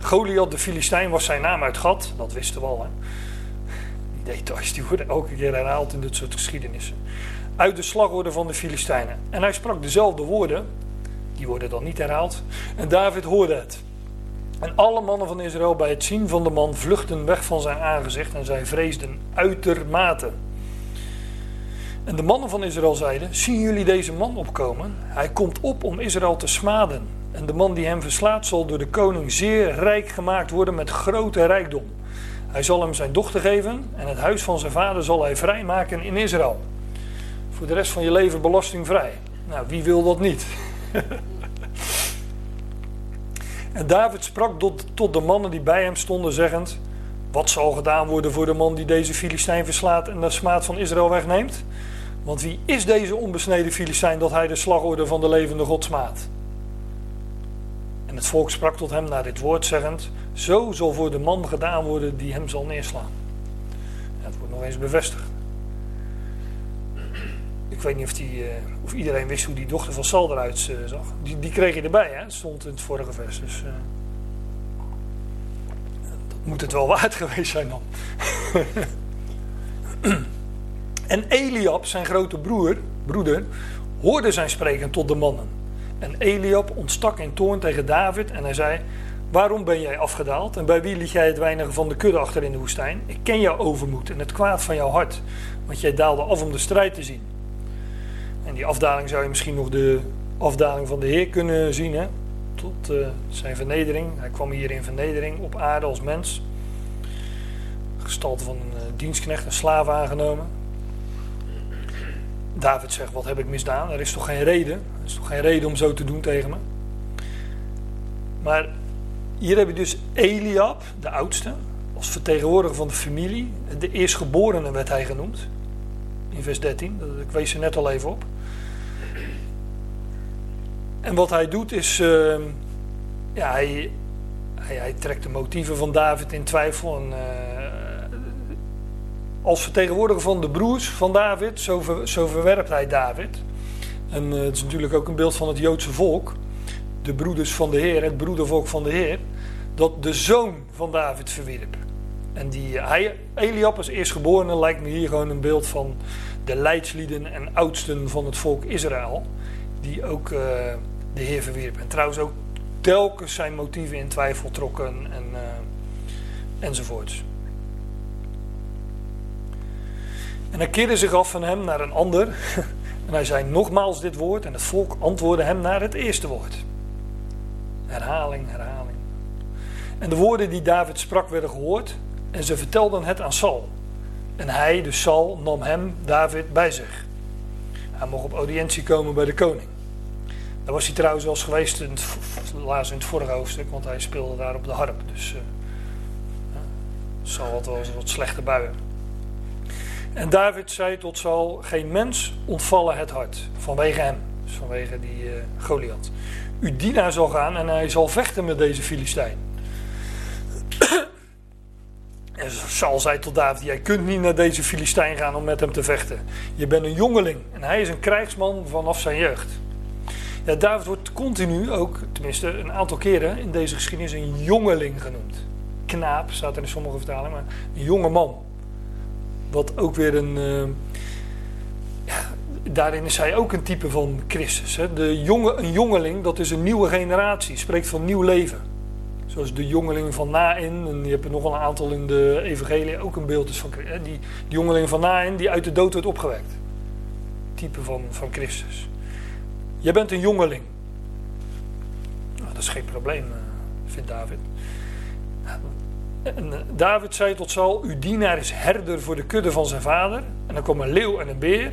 Goliath de Filistijn was zijn naam uit Gat. Dat wisten we al. Hè? Details die worden elke keer herhaald in dit soort geschiedenissen. Uit de slagorde van de Filistijnen. En hij sprak dezelfde woorden. Die worden dan niet herhaald. En David hoorde het. En alle mannen van Israël bij het zien van de man vluchtten weg van zijn aangezicht en zij vreesden uitermate. En de mannen van Israël zeiden: Zien jullie deze man opkomen? Hij komt op om Israël te smaden. En de man die hem verslaat zal door de koning zeer rijk gemaakt worden met grote rijkdom. Hij zal hem zijn dochter geven en het huis van zijn vader zal hij vrijmaken in Israël. Voor de rest van je leven belastingvrij. Nou, wie wil dat niet? En David sprak tot, tot de mannen die bij hem stonden, zeggend: Wat zal gedaan worden voor de man die deze Filistijn verslaat en de smaad van Israël wegneemt? Want wie is deze onbesneden Filistijn dat hij de slagorde van de levende God smaadt? En het volk sprak tot hem naar dit woord, zeggend: Zo zal voor de man gedaan worden die hem zal neerslaan. het wordt nog eens bevestigd. Ik weet niet of, die, uh, of iedereen wist hoe die dochter van Sal eruit uh, zag. Die, die kreeg je erbij, hè? stond in het vorige vers. Dus uh, dat moet het wel waard geweest zijn dan. en Eliab, zijn grote broer, broeder, hoorde zijn spreken tot de mannen. En Eliab ontstak in toorn tegen David en hij zei... Waarom ben jij afgedaald en bij wie liet jij het weinige van de kudde achter in de woestijn? Ik ken jouw overmoed en het kwaad van jouw hart, want jij daalde af om de strijd te zien. En die afdaling zou je misschien nog de afdaling van de Heer kunnen zien. Hè? Tot uh, zijn vernedering. Hij kwam hier in vernedering op aarde als mens. Gestalte van een uh, dienstknecht, een slaaf aangenomen. David zegt: Wat heb ik misdaan? Er is toch geen reden? Er is toch geen reden om zo te doen tegen me? Maar hier heb je dus Eliab, de oudste, als vertegenwoordiger van de familie. De eerstgeborene werd hij genoemd. In vers 13, ik wees er net al even op. En wat hij doet is, uh, ja, hij, hij, hij, trekt de motieven van David in twijfel. En, uh, als vertegenwoordiger van de broers van David, zo, zo verwerpt hij David. En uh, het is natuurlijk ook een beeld van het Joodse volk. De broeders van de Heer, het broedervolk van de Heer. Dat de zoon van David verwierp. En die, hij, Eliab als eerstgeborene lijkt me hier gewoon een beeld van de leidslieden en oudsten van het volk Israël. Die ook uh, de Heer verwierp. En trouwens ook telkens zijn motieven in twijfel trokken en, uh, enzovoorts. En hij keerde zich af van hem naar een ander. En hij zei nogmaals dit woord. En het volk antwoordde hem naar het eerste woord. Herhaling, herhaling. En de woorden die David sprak werden gehoord. En ze vertelden het aan Saul. En hij, dus Saul, nam hem, David, bij zich. Hij mocht op audiëntie komen bij de koning. Daar was hij trouwens wel eens geweest, in het, laatst in het vorige hoofdstuk, want hij speelde daar op de harp. Dus uh, Saul had wel eens wat slechte buien. En David zei tot Saul: Geen mens ontvallen het hart vanwege hem, dus vanwege die uh, Goliath. Uw dienaar zal gaan en hij zal vechten met deze Filistijn. En Saul zei tot David: Jij kunt niet naar deze Filistijn gaan om met hem te vechten. Je bent een jongeling en hij is een krijgsman vanaf zijn jeugd. Ja, David wordt continu ook, tenminste een aantal keren in deze geschiedenis, een jongeling genoemd. Knaap staat er in sommige vertalingen, maar een jonge man. Wat ook weer een. Daarin is hij ook een type van Christus. Hè. De jonge, een jongeling, dat is een nieuwe generatie, spreekt van nieuw leven. Zoals de jongeling van Nain, en je hebt er nog een aantal in de evangelie, ook een beeld is van hè, die, jongeling van Nain die uit de dood wordt opgewekt. Type van, van Christus. Je bent een jongeling. Nou, dat is geen probleem, uh, vindt David. En David zei tot Saul, uw dienaar is herder voor de kudde van zijn vader. En dan kwam een leeuw en een beer.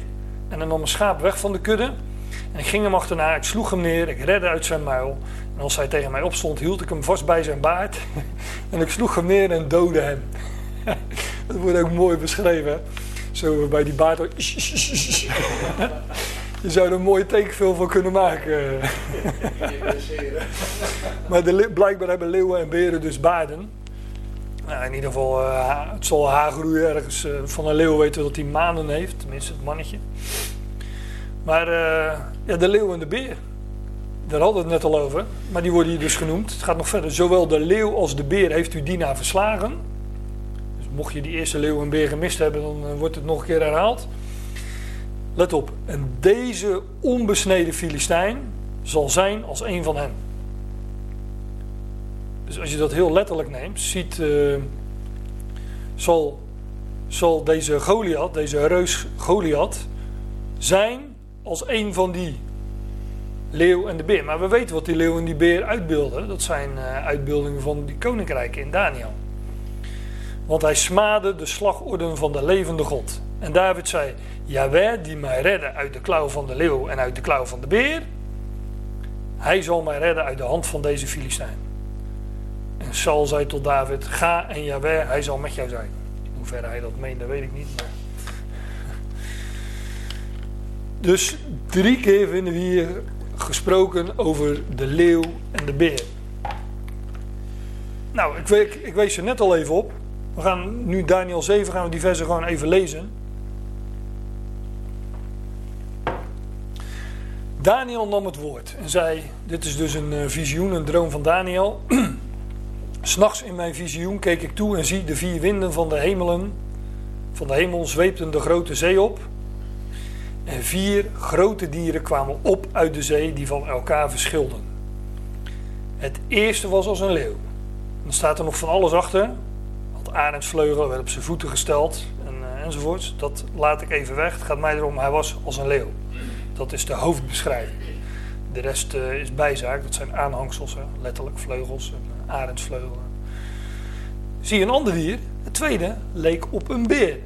En dan nam een schaap weg van de kudde. En ik ging hem achterna, ik sloeg hem neer, ik redde uit zijn muil. En als hij tegen mij opstond, hield ik hem vast bij zijn baard. en ik sloeg hem neer en doodde hem. dat wordt ook mooi beschreven. Zo bij die baard. Je zou er een mooie tekenfilm van kunnen maken. maar de, blijkbaar hebben leeuwen en beren dus baarden. Nou, in ieder geval, uh, het zal haar groeien ergens. Uh, van een leeuw weten we dat hij manen heeft, tenminste het mannetje. Maar uh, ja, de leeuw en de beer, daar hadden we het net al over. Maar die worden hier dus genoemd. Het gaat nog verder. Zowel de leeuw als de beer heeft u Dina verslagen. Dus mocht je die eerste leeuw en beer gemist hebben, dan wordt het nog een keer herhaald. Let op, en deze onbesneden Filistijn zal zijn als een van hen. Dus als je dat heel letterlijk neemt, ziet, uh, zal, zal deze Goliath, deze reus Goliath, zijn als een van die leeuw en de beer. Maar we weten wat die leeuw en die beer uitbeelden. Dat zijn uh, uitbeeldingen van die koninkrijken in Daniel. Want hij smaadde de slagorden van de levende God. En David zei: Jaweh, die mij redde uit de klauw van de leeuw en uit de klauw van de beer, hij zal mij redden uit de hand van deze Filistijn. Saul zei tot David: Ga en Jaweh, hij zal met jou zijn. In hoeverre hij dat meende, weet ik niet. Maar... Dus drie keer vinden we hier gesproken over de leeuw en de beer. Nou, ik, ik, wees er net al even op. We gaan nu Daniel 7, gaan we die gewoon even lezen. Daniel nam het woord en zei: Dit is dus een eh, visioen, een droom van Daniel. S'nachts in mijn visioen keek ik toe en zie de vier winden van de hemelen. Van de hemel zweepten de grote zee op. En vier grote dieren kwamen op uit de zee die van elkaar verschilden. Het eerste was als een leeuw. Dan staat er nog van alles achter. Had arendsvleugel, werd op zijn voeten gesteld en, uh, enzovoorts. Dat laat ik even weg. Het gaat mij erom, hij was als een leeuw. Dat is de hoofdbeschrijving. De rest uh, is bijzaak, dat zijn aanhangsels, letterlijk vleugels en arendsvleugelen. Zie een ander dier, het tweede leek op een beer.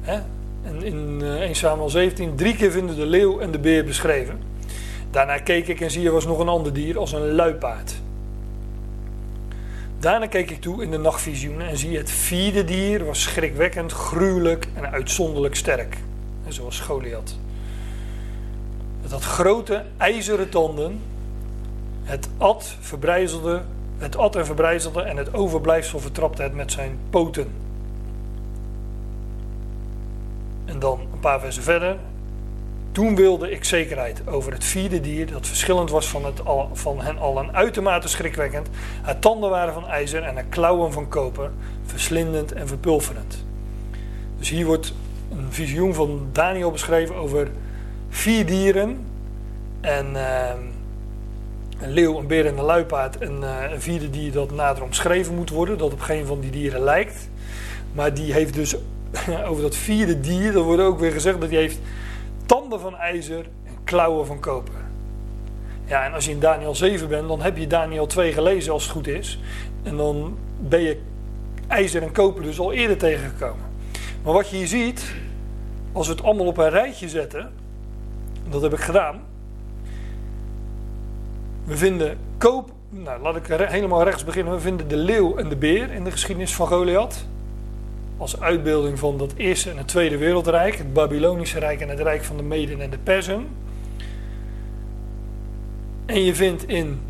Hè? En in uh, 1 Samuel 17, drie keer vinden de leeuw en de beer beschreven. Daarna keek ik en zie je was nog een ander dier als een luipaard. Daarna keek ik toe in de nachtvisioenen en zie het vierde dier was schrikwekkend, gruwelijk en uitzonderlijk sterk. Zoals Goliath. Het had grote ijzeren tanden. Het at, verbrijzelde, het at en verbrijzelde en het overblijfsel vertrapte het met zijn poten. En dan een paar versen verder. Toen wilde ik zekerheid over het vierde dier, dat verschillend was van, het al, van hen allen, uitermate schrikwekkend. Haar tanden waren van ijzer en haar klauwen van koper, verslindend en verpulverend. Dus hier wordt een visioen van Daniel beschreven over vier dieren. En uh, een leeuw, een beer en een luipaard. En uh, een vierde dier dat nader omschreven moet worden. Dat op geen van die dieren lijkt. Maar die heeft dus over dat vierde dier. Dan wordt ook weer gezegd dat die heeft tanden van ijzer en klauwen van koper. Ja, en als je in Daniel 7 bent, dan heb je Daniel 2 gelezen als het goed is. En dan ben je ijzer en koper dus al eerder tegengekomen. Maar wat je hier ziet, als we het allemaal op een rijtje zetten, dat heb ik gedaan. We vinden koop, nou laat ik helemaal rechts beginnen. We vinden de leeuw en de beer in de geschiedenis van Goliath. Als uitbeelding van dat eerste en het tweede wereldrijk, het Babylonische Rijk en het Rijk van de Meden en de Persen. En je vindt in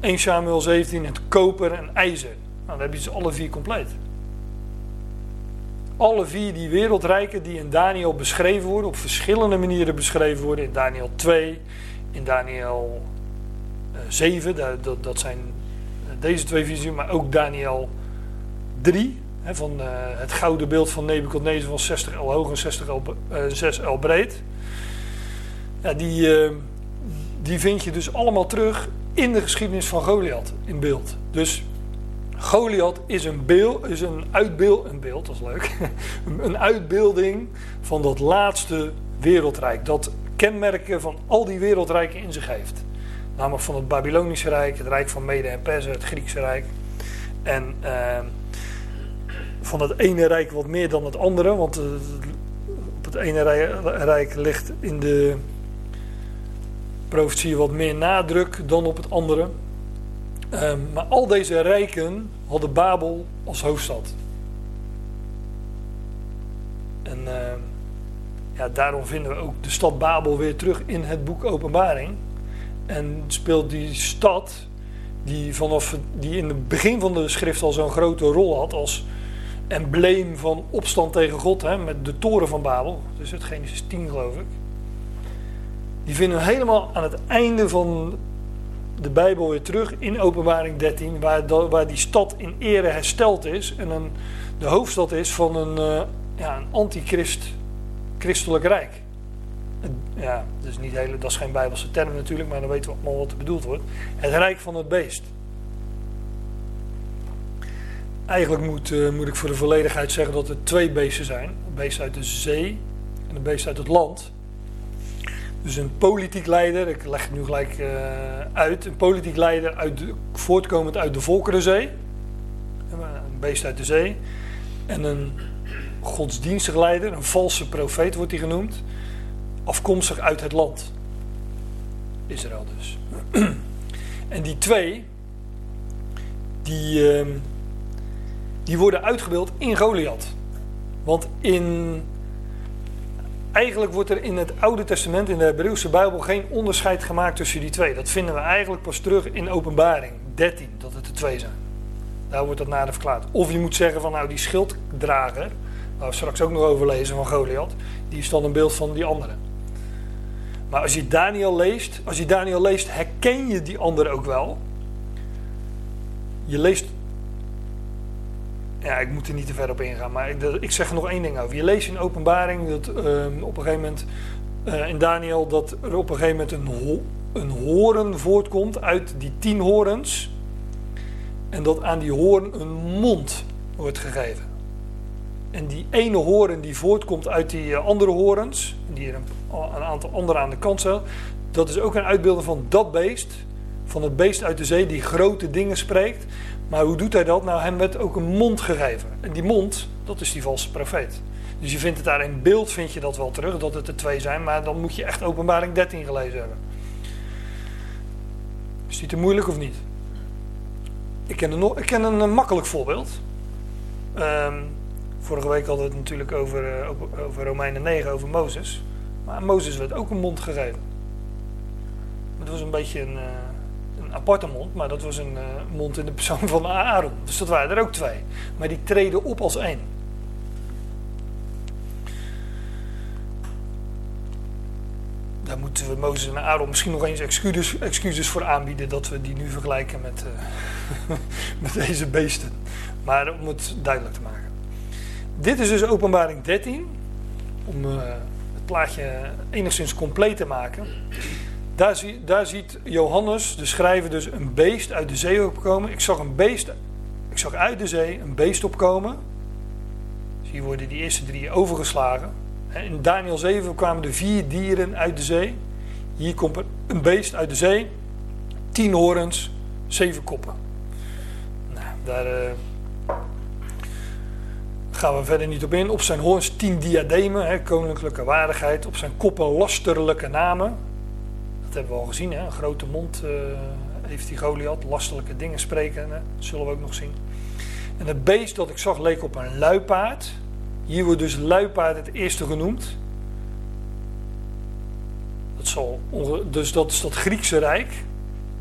1 Samuel 17 het koper en ijzer. Nou, dan heb je ze alle vier compleet alle vier die wereldrijken die in Daniel beschreven worden, op verschillende manieren beschreven worden. In Daniel 2, in Daniel 7, dat, dat, dat zijn deze twee visies, maar ook Daniel 3. Hè, van uh, het gouden beeld van Nebuchadnezzar van 60 L hoog en 60 L, uh, 6 L breed. Ja, die, uh, die vind je dus allemaal terug in de geschiedenis van Goliath in beeld. Dus Goliath is een beeld, is een uitbeeld, een beeld, leuk, een uitbeelding van dat laatste wereldrijk, dat kenmerken van al die wereldrijken in zich heeft. Namelijk van het Babylonische Rijk, het Rijk van Mede en Persen, het Griekse Rijk En uh, van het ene rijk wat meer dan het andere. Want uh, op het ene rijk ligt in de profetie wat meer nadruk dan op het andere. Uh, maar al deze rijken hadden Babel als hoofdstad. En ehm, ja, daarom vinden we ook de stad Babel weer terug in het boek Openbaring. En speelt die stad, die, vanaf, die in het begin van de schrift al zo'n grote rol had als embleem van opstand tegen God, hè, met de toren van Babel, dus het Genesis 10 geloof ik. Die vinden we helemaal aan het einde van de Bijbel weer terug in Openbaring 13, waar, waar die stad in ere hersteld is en een, de hoofdstad is van een, uh, ja, een antichrist christelijk rijk. Ja, is, niet hele, dat is geen Bijbelse term natuurlijk, maar dan weten we allemaal wat er bedoeld wordt. Het rijk van het beest. Eigenlijk moet, uh, moet ik voor de volledigheid zeggen dat er twee beesten zijn: een beest uit de zee en een beest uit het land. Dus een politiek leider, ik leg het nu gelijk uh, uit, een politiek leider uit de, voortkomend uit de Volkerenzee, een beest uit de zee, en een godsdienstig leider, een valse profeet wordt hij genoemd, afkomstig uit het land. Israël dus. en die twee, die, uh, die worden uitgebeeld in Goliath. Want in, eigenlijk wordt er in het Oude Testament, in de Hebreeuwse Bijbel, geen onderscheid gemaakt tussen die twee. Dat vinden we eigenlijk pas terug in Openbaring 13, dat het er twee zijn. Daar wordt dat nader verklaard. Of je moet zeggen van nou die schilddrager, waar we straks ook nog over lezen van Goliath, die is dan een beeld van die andere. Maar als je Daniel leest, als je Daniel leest, herken je die andere ook wel. Je leest. Ja, ik moet er niet te ver op ingaan, maar ik, ik zeg er nog één ding over. Je leest in openbaring dat uh, op een gegeven moment uh, in Daniel dat er op een gegeven moment een, ho een horen voortkomt uit die tien horens. En dat aan die hoorn een mond wordt gegeven. En die ene horen die voortkomt uit die eh, andere horens, die er een, aantal andere aan de kant zijn, dat is ook een uitbeelding van dat beest, van het beest uit de zee die grote dingen spreekt. Maar hoe doet hij dat? Nou, hem werd ook een mond gegeven. En die mond, dat is die valse profeet. Dus je vindt het daar in beeld, vind je dat wel terug, dat het er twee zijn, maar dan moet je echt openbaring 13 gelezen hebben. Is die te moeilijk of niet? Ik ken een, ik ken een, makkelijk voorbeeld. Um, Vorige week hadden we het natuurlijk over, uh, over Romeinen 9, over Mozes. Maar Mozes werd ook een mond gegeven. Het was een beetje een, uh, een aparte mond, maar dat was een uh, mond in de persoon van Aaron. Dus dat waren er ook twee. Maar die treden op als één. Daar moeten we Mozes en Aaron misschien nog eens excuses, excuses voor aanbieden dat we die nu vergelijken met, met deze beesten. Maar om het duidelijk te maken dit is dus openbaring 13. Om uh, het plaatje enigszins compleet te maken. Daar, zie, daar, ziet Johannes, de schrijver, dus een beest uit de zee opkomen. Ik zag een beest, ik zag uit de zee een beest opkomen. Hier worden die eerste drie overgeslagen. In Daniel 7 kwamen er vier dieren uit de zee. Hier komt een beest uit de zee. Tien horens, zeven koppen. Nou, daar... Uh, gaan we verder niet op in. Op zijn hoorns tien diademen, hè, koninklijke waardigheid. Op zijn koppen lasterlijke namen. Dat hebben we al gezien, hè. een grote mond uh, heeft die Goliath. Lastelijke dingen spreken, hè. dat zullen we ook nog zien. En het beest dat ik zag leek op een luipaard. Hier wordt dus luipaard het eerste genoemd. Dat zal, dus dat is dat Griekse rijk.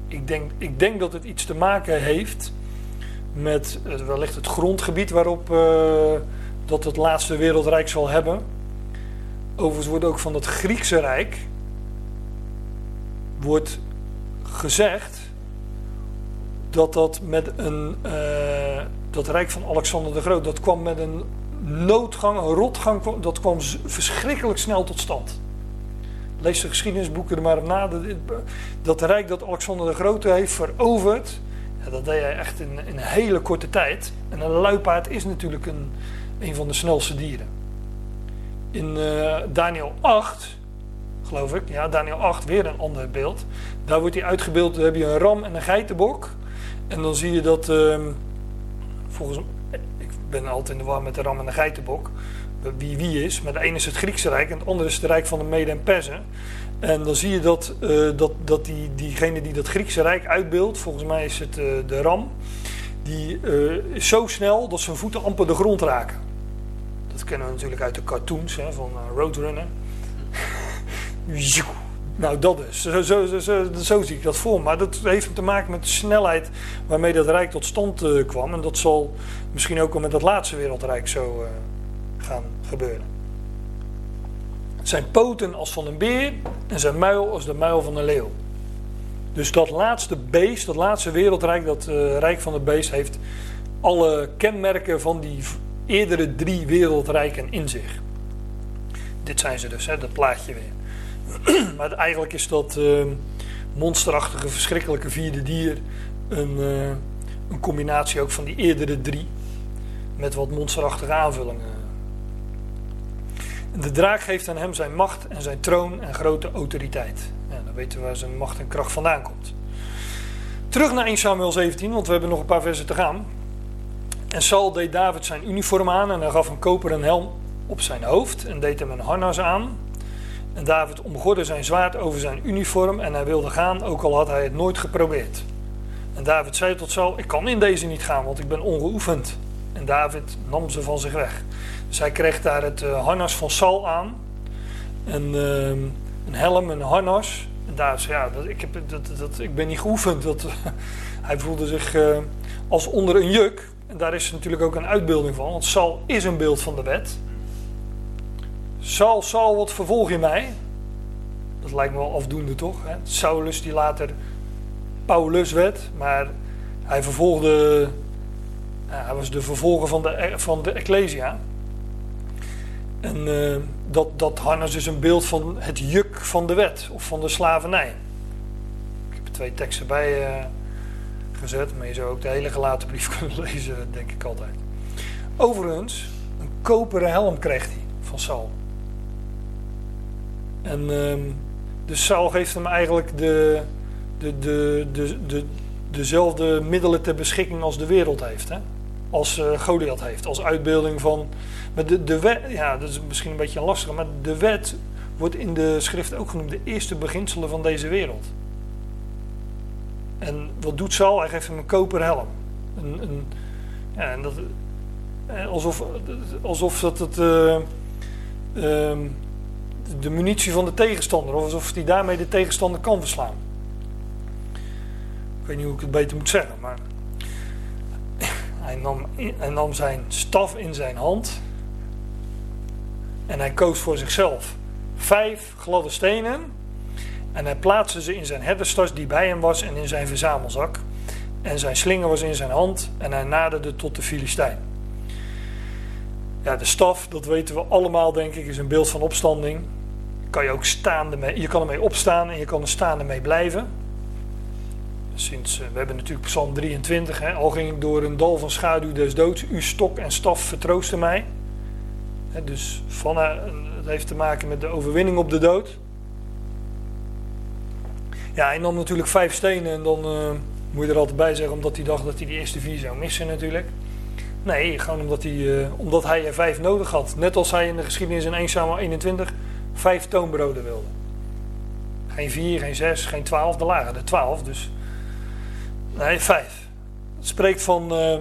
Ik denk, ik denk dat het iets te maken heeft met wellicht het grondgebied waarop uh, dat het laatste wereldrijk zal hebben. Overigens wordt ook van het Griekse Rijk wordt gezegd dat dat met een uh, dat rijk van Alexander de Groot dat kwam met een noodgang, een rotgang, dat kwam verschrikkelijk snel tot stand. Lees de geschiedenisboeken er maar op na. Dat rijk dat Alexander de Grote heeft veroverd, dat deed hij echt in, in, een hele korte tijd. En een luipaard is natuurlijk een, een van de snelste dieren. In uh, Daniel 8, geloof ik, ja, Daniel 8, weer een ander beeld. Daar wordt hij uitgebeeld, dan heb je een ram en een geitenbok. En dan zie je dat, uh, volgens ik ben altijd in de war met de ram en de geitenbok. Wie wie is. Maar de ene is het Griekse Rijk en het andere is het Rijk van de Mede en Persen. En dan zie je dat, eh, dat, dat die, diegene die dat Griekse Rijk uitbeeldt, volgens mij is het uh, de ram, die uh, is zo snel dat zijn voeten amper de grond raken. Dat kennen we natuurlijk uit de cartoons hè, van Roadrunner. nou, dat is. Zo, zo, zo, zo, zie ik dat voor. Maar dat heeft te maken met de snelheid waarmee dat Rijk tot stand kwam. En dat zal misschien ook wel met dat laatste wereldrijk zo gaan gebeuren. Zijn poten als van een beer en zijn muil als de muil van een leeuw. Dus dat laatste beest, dat laatste wereldrijk, dat uh, rijk van het beest, heeft alle kenmerken van die eerdere drie wereldrijken in zich. Dit zijn ze dus, hè, dat plaatje weer. maar eigenlijk is dat uh, monsterachtige, verschrikkelijke vierde dier een, uh, een combinatie ook van die eerdere drie. Met wat monsterachtige aanvullingen de draak geeft aan hem zijn macht en zijn troon en grote autoriteit. Ja, dan weten we waar zijn macht en kracht vandaan komt. Terug naar 1 Samuel 17, want we hebben nog een paar versen te gaan. En Saul deed David zijn uniform aan en hij gaf een koperen helm op zijn hoofd en deed hem een harnas aan. En David omgorde zijn zwaard over zijn uniform en hij wilde gaan, ook al had hij het nooit geprobeerd. En David zei tot Saul, ik kan in deze niet gaan, want ik ben ongeoefend. David nam ze van zich weg. Zij kreeg daar het uh, harnas van Sal aan. En, uh, een helm, een harnas. En daar zei ja, dat, ik, heb, dat, dat, ik ben niet geoefend. Hij voelde zich uh, als onder een juk. En daar is natuurlijk ook een uitbeelding van. Want Sal is een beeld van de wet. Sal, Sal, wat vervolg je mij? Dat lijkt me wel afdoende toch? Hè? Saulus die later Paulus werd. Maar hij vervolgde... hij was de vervolger van de, van de Ecclesia. En uh, dat, dat harnas is een beeld van het juk van de wet of van de slavernij. Ik heb er twee teksten bij gezet, maar je zou ook de hele gelaten brief kunnen lezen, denk ik altijd. Overigens, een koperen helm kreeg hij van Saul. En dus Saul geeft hem eigenlijk de, de, de, de, de, dezelfde middelen ter beschikking als de wereld heeft. Hè? Als uh, Goliath heeft, als uitbeelding van maar de, de wet, ja, dat is misschien een beetje lastig, maar de wet wordt in de schrift ook genoemd de eerste beginselen van deze wereld. En wat doet Saul? Hij geeft hem een koperen helm. Een, een, ja, en dat, eh, alsof, alsof dat het, uh, uh, de munitie van de tegenstander, of alsof hij daarmee de tegenstander kan verslaan. Ik weet niet hoe ik het beter moet zeggen, maar hij nam, nam zijn staf in zijn hand en hij koos voor zichzelf vijf gladde stenen. En hij plaatste ze in zijn herderstas die bij hem was en in zijn verzamelzak. En zijn slinger was in zijn hand en hij naderde tot de Filistijn. Ja, de staf, dat weten we allemaal denk ik, is een beeld van opstanding. Kan je ook staande mee, je kan ermee opstaan en je kan er staande mee blijven. Sinds, eh, we hebben natuurlijk Psalm 23, hè, al ging ik door een dal van schaduw des doods, uw stok en staf vertroosten mij dus van, het heeft te maken met de overwinning op de dood. Ja, hij nam natuurlijk vijf stenen en dan uh, moet je er altijd bij zeggen, omdat hij dacht dat hij die eerste vier zou missen natuurlijk. Nee, gewoon omdat hij, uh, omdat hij er vijf nodig had. Net als hij in de geschiedenis in 1 Samuel 21 vijf toonbroden wilde. Geen vier, geen zes, geen twaalf, de lagen de twaalf. Dus nee, vijf. Het spreekt van, uh,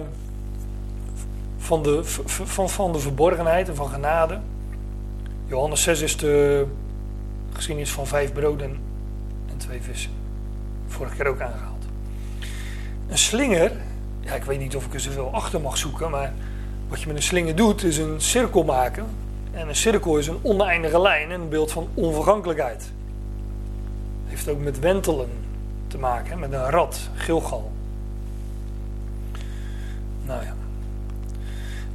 van de, van, van de verborgenheid en van genade. Johannes 6 is de geschiedenis van vijf broden en twee vissen. Vorige keer ook aangehaald. Een slinger, ja, ik weet niet of ik er zoveel achter mag zoeken, maar wat je met een slinger doet is een cirkel maken. En een cirkel is een oneindige lijn en een beeld van onvergankelijkheid. Heeft ook met wentelen te maken, met een rad, Gilgal. Nou ja.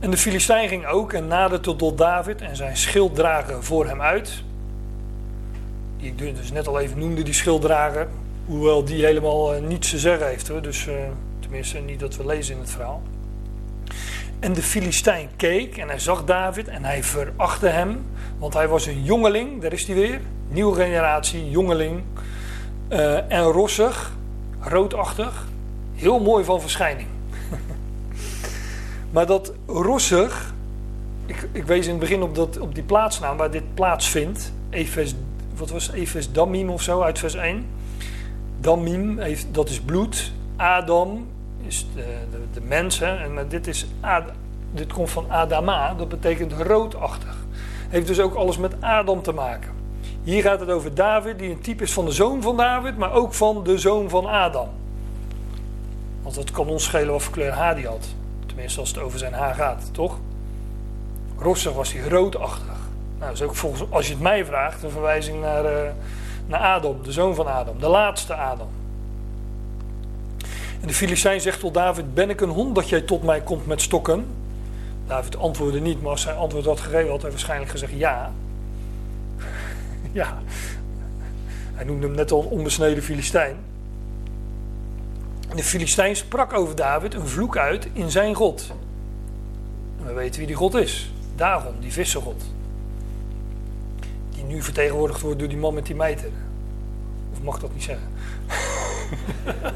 En de Filistijn ging ook en naderde tot David en zijn schilddrager voor hem uit. Die ik dus net al even noemde, die schilddrager. Hoewel die helemaal uh, niets te zeggen heeft. Dus uh, tenminste niet dat we lezen in het verhaal. En de Filistijn keek en hij zag David en hij verachtte hem. Want hij was een jongeling, daar is hij weer. Nieuwe generatie, jongeling. Uh, en rossig, roodachtig. Heel mooi van verschijning. Maar dat rossig, ik, ik wees in het begin op, dat, op die plaatsnaam waar dit plaatsvindt. Efes, wat was? Efes Damim of zo uit vers 1. Damim, heeft, dat is bloed. Adam is de, de, mens. En dit, is Ad, dit komt van Adama, dat betekent roodachtig. Heeft dus ook alles met Adam te maken. Hier gaat het over David, die een type is van de zoon van David, maar ook van de zoon van Adam. Want het kan ons schelen wat voor kleur haar die had. Tenminste, als het over zijn haar gaat, toch? Rossig was hij roodachtig. Nou, is ook volgens, als je het mij vraagt, een verwijzing naar, uh, naar Adam, de zoon van Adam, de laatste Adam. En de Filistijn zegt tot David: Ben ik een hond dat jij tot mij komt met stokken? David antwoordde niet, maar als hij antwoord had gegeven, had hij waarschijnlijk gezegd ja. ja. Hij noemde hem net al een onbesneden Filistijn. De Filistijn sprak over David een vloek uit in zijn God. En we weten wie die God is. Dagon, die vissengod. Die nu vertegenwoordigd wordt door die man met die mijter. Of mag dat niet zeggen?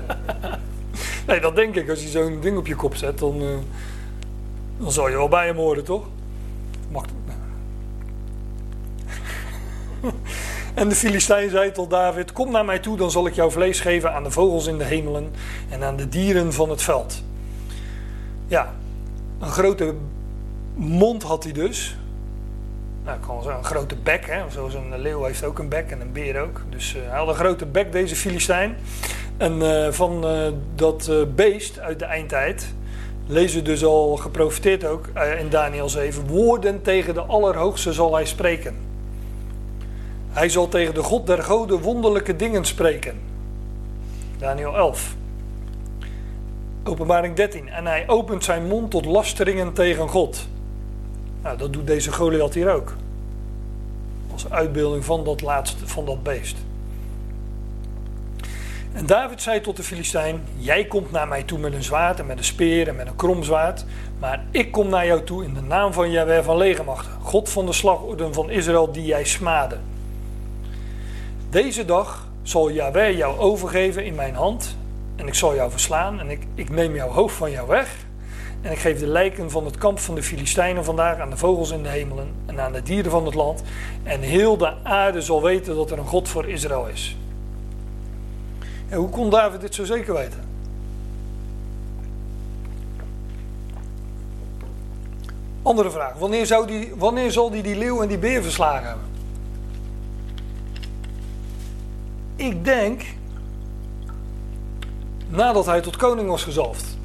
nee, dat denk ik. Als je zo'n ding op je kop zet, dan, uh, dan zal je wel bij hem horen, toch? Mag En de Filistijn zei tot David: Kom naar mij toe, dan zal ik jouw vlees geven aan de vogels in de hemelen en aan de dieren van het veld. Ja, een grote mond had hij dus. Nou, kan wel een grote bek, hè? zoals een leeuw heeft ook een bek en een beer ook. Dus uh, hij had een grote bek, deze Filistijn. En uh, van uh, dat beest uit de eindtijd lezen dus al geprofiteerd ook in Daniel 7. Woorden tegen de Allerhoogste zal hij spreken. Hij zal tegen de God der goden wonderlijke dingen spreken. Daniel 11. Openbaring 13. En hij opent zijn mond tot lasteringen tegen God. Nou, dat doet deze Goliath hier ook. Als uitbeelding van dat laatste, van dat beest. En David zei tot de Filistijn: Jij komt naar mij toe met een zwaard en met een speer en met een kromzwaard. Maar ik kom naar jou toe in de naam van Jahweh van legermachten, God van de slagorden van Israël die jij smade. Deze dag zal Yahweh jou overgeven in mijn hand. En ik zal jou verslaan. En ik, ik neem jouw hoofd van jou weg. En ik geef de lijken van het kamp van de Filistijnen vandaag aan de vogels in de hemelen. En aan de dieren van het land. En heel de aarde zal weten dat er een God voor Israël is. En hoe kon David dit zo zeker weten? Andere vraag. Wanneer, zou die, wanneer zal hij die, die leeuw en die beer verslagen hebben? Ik denk nadat hij tot koning was gezalfd.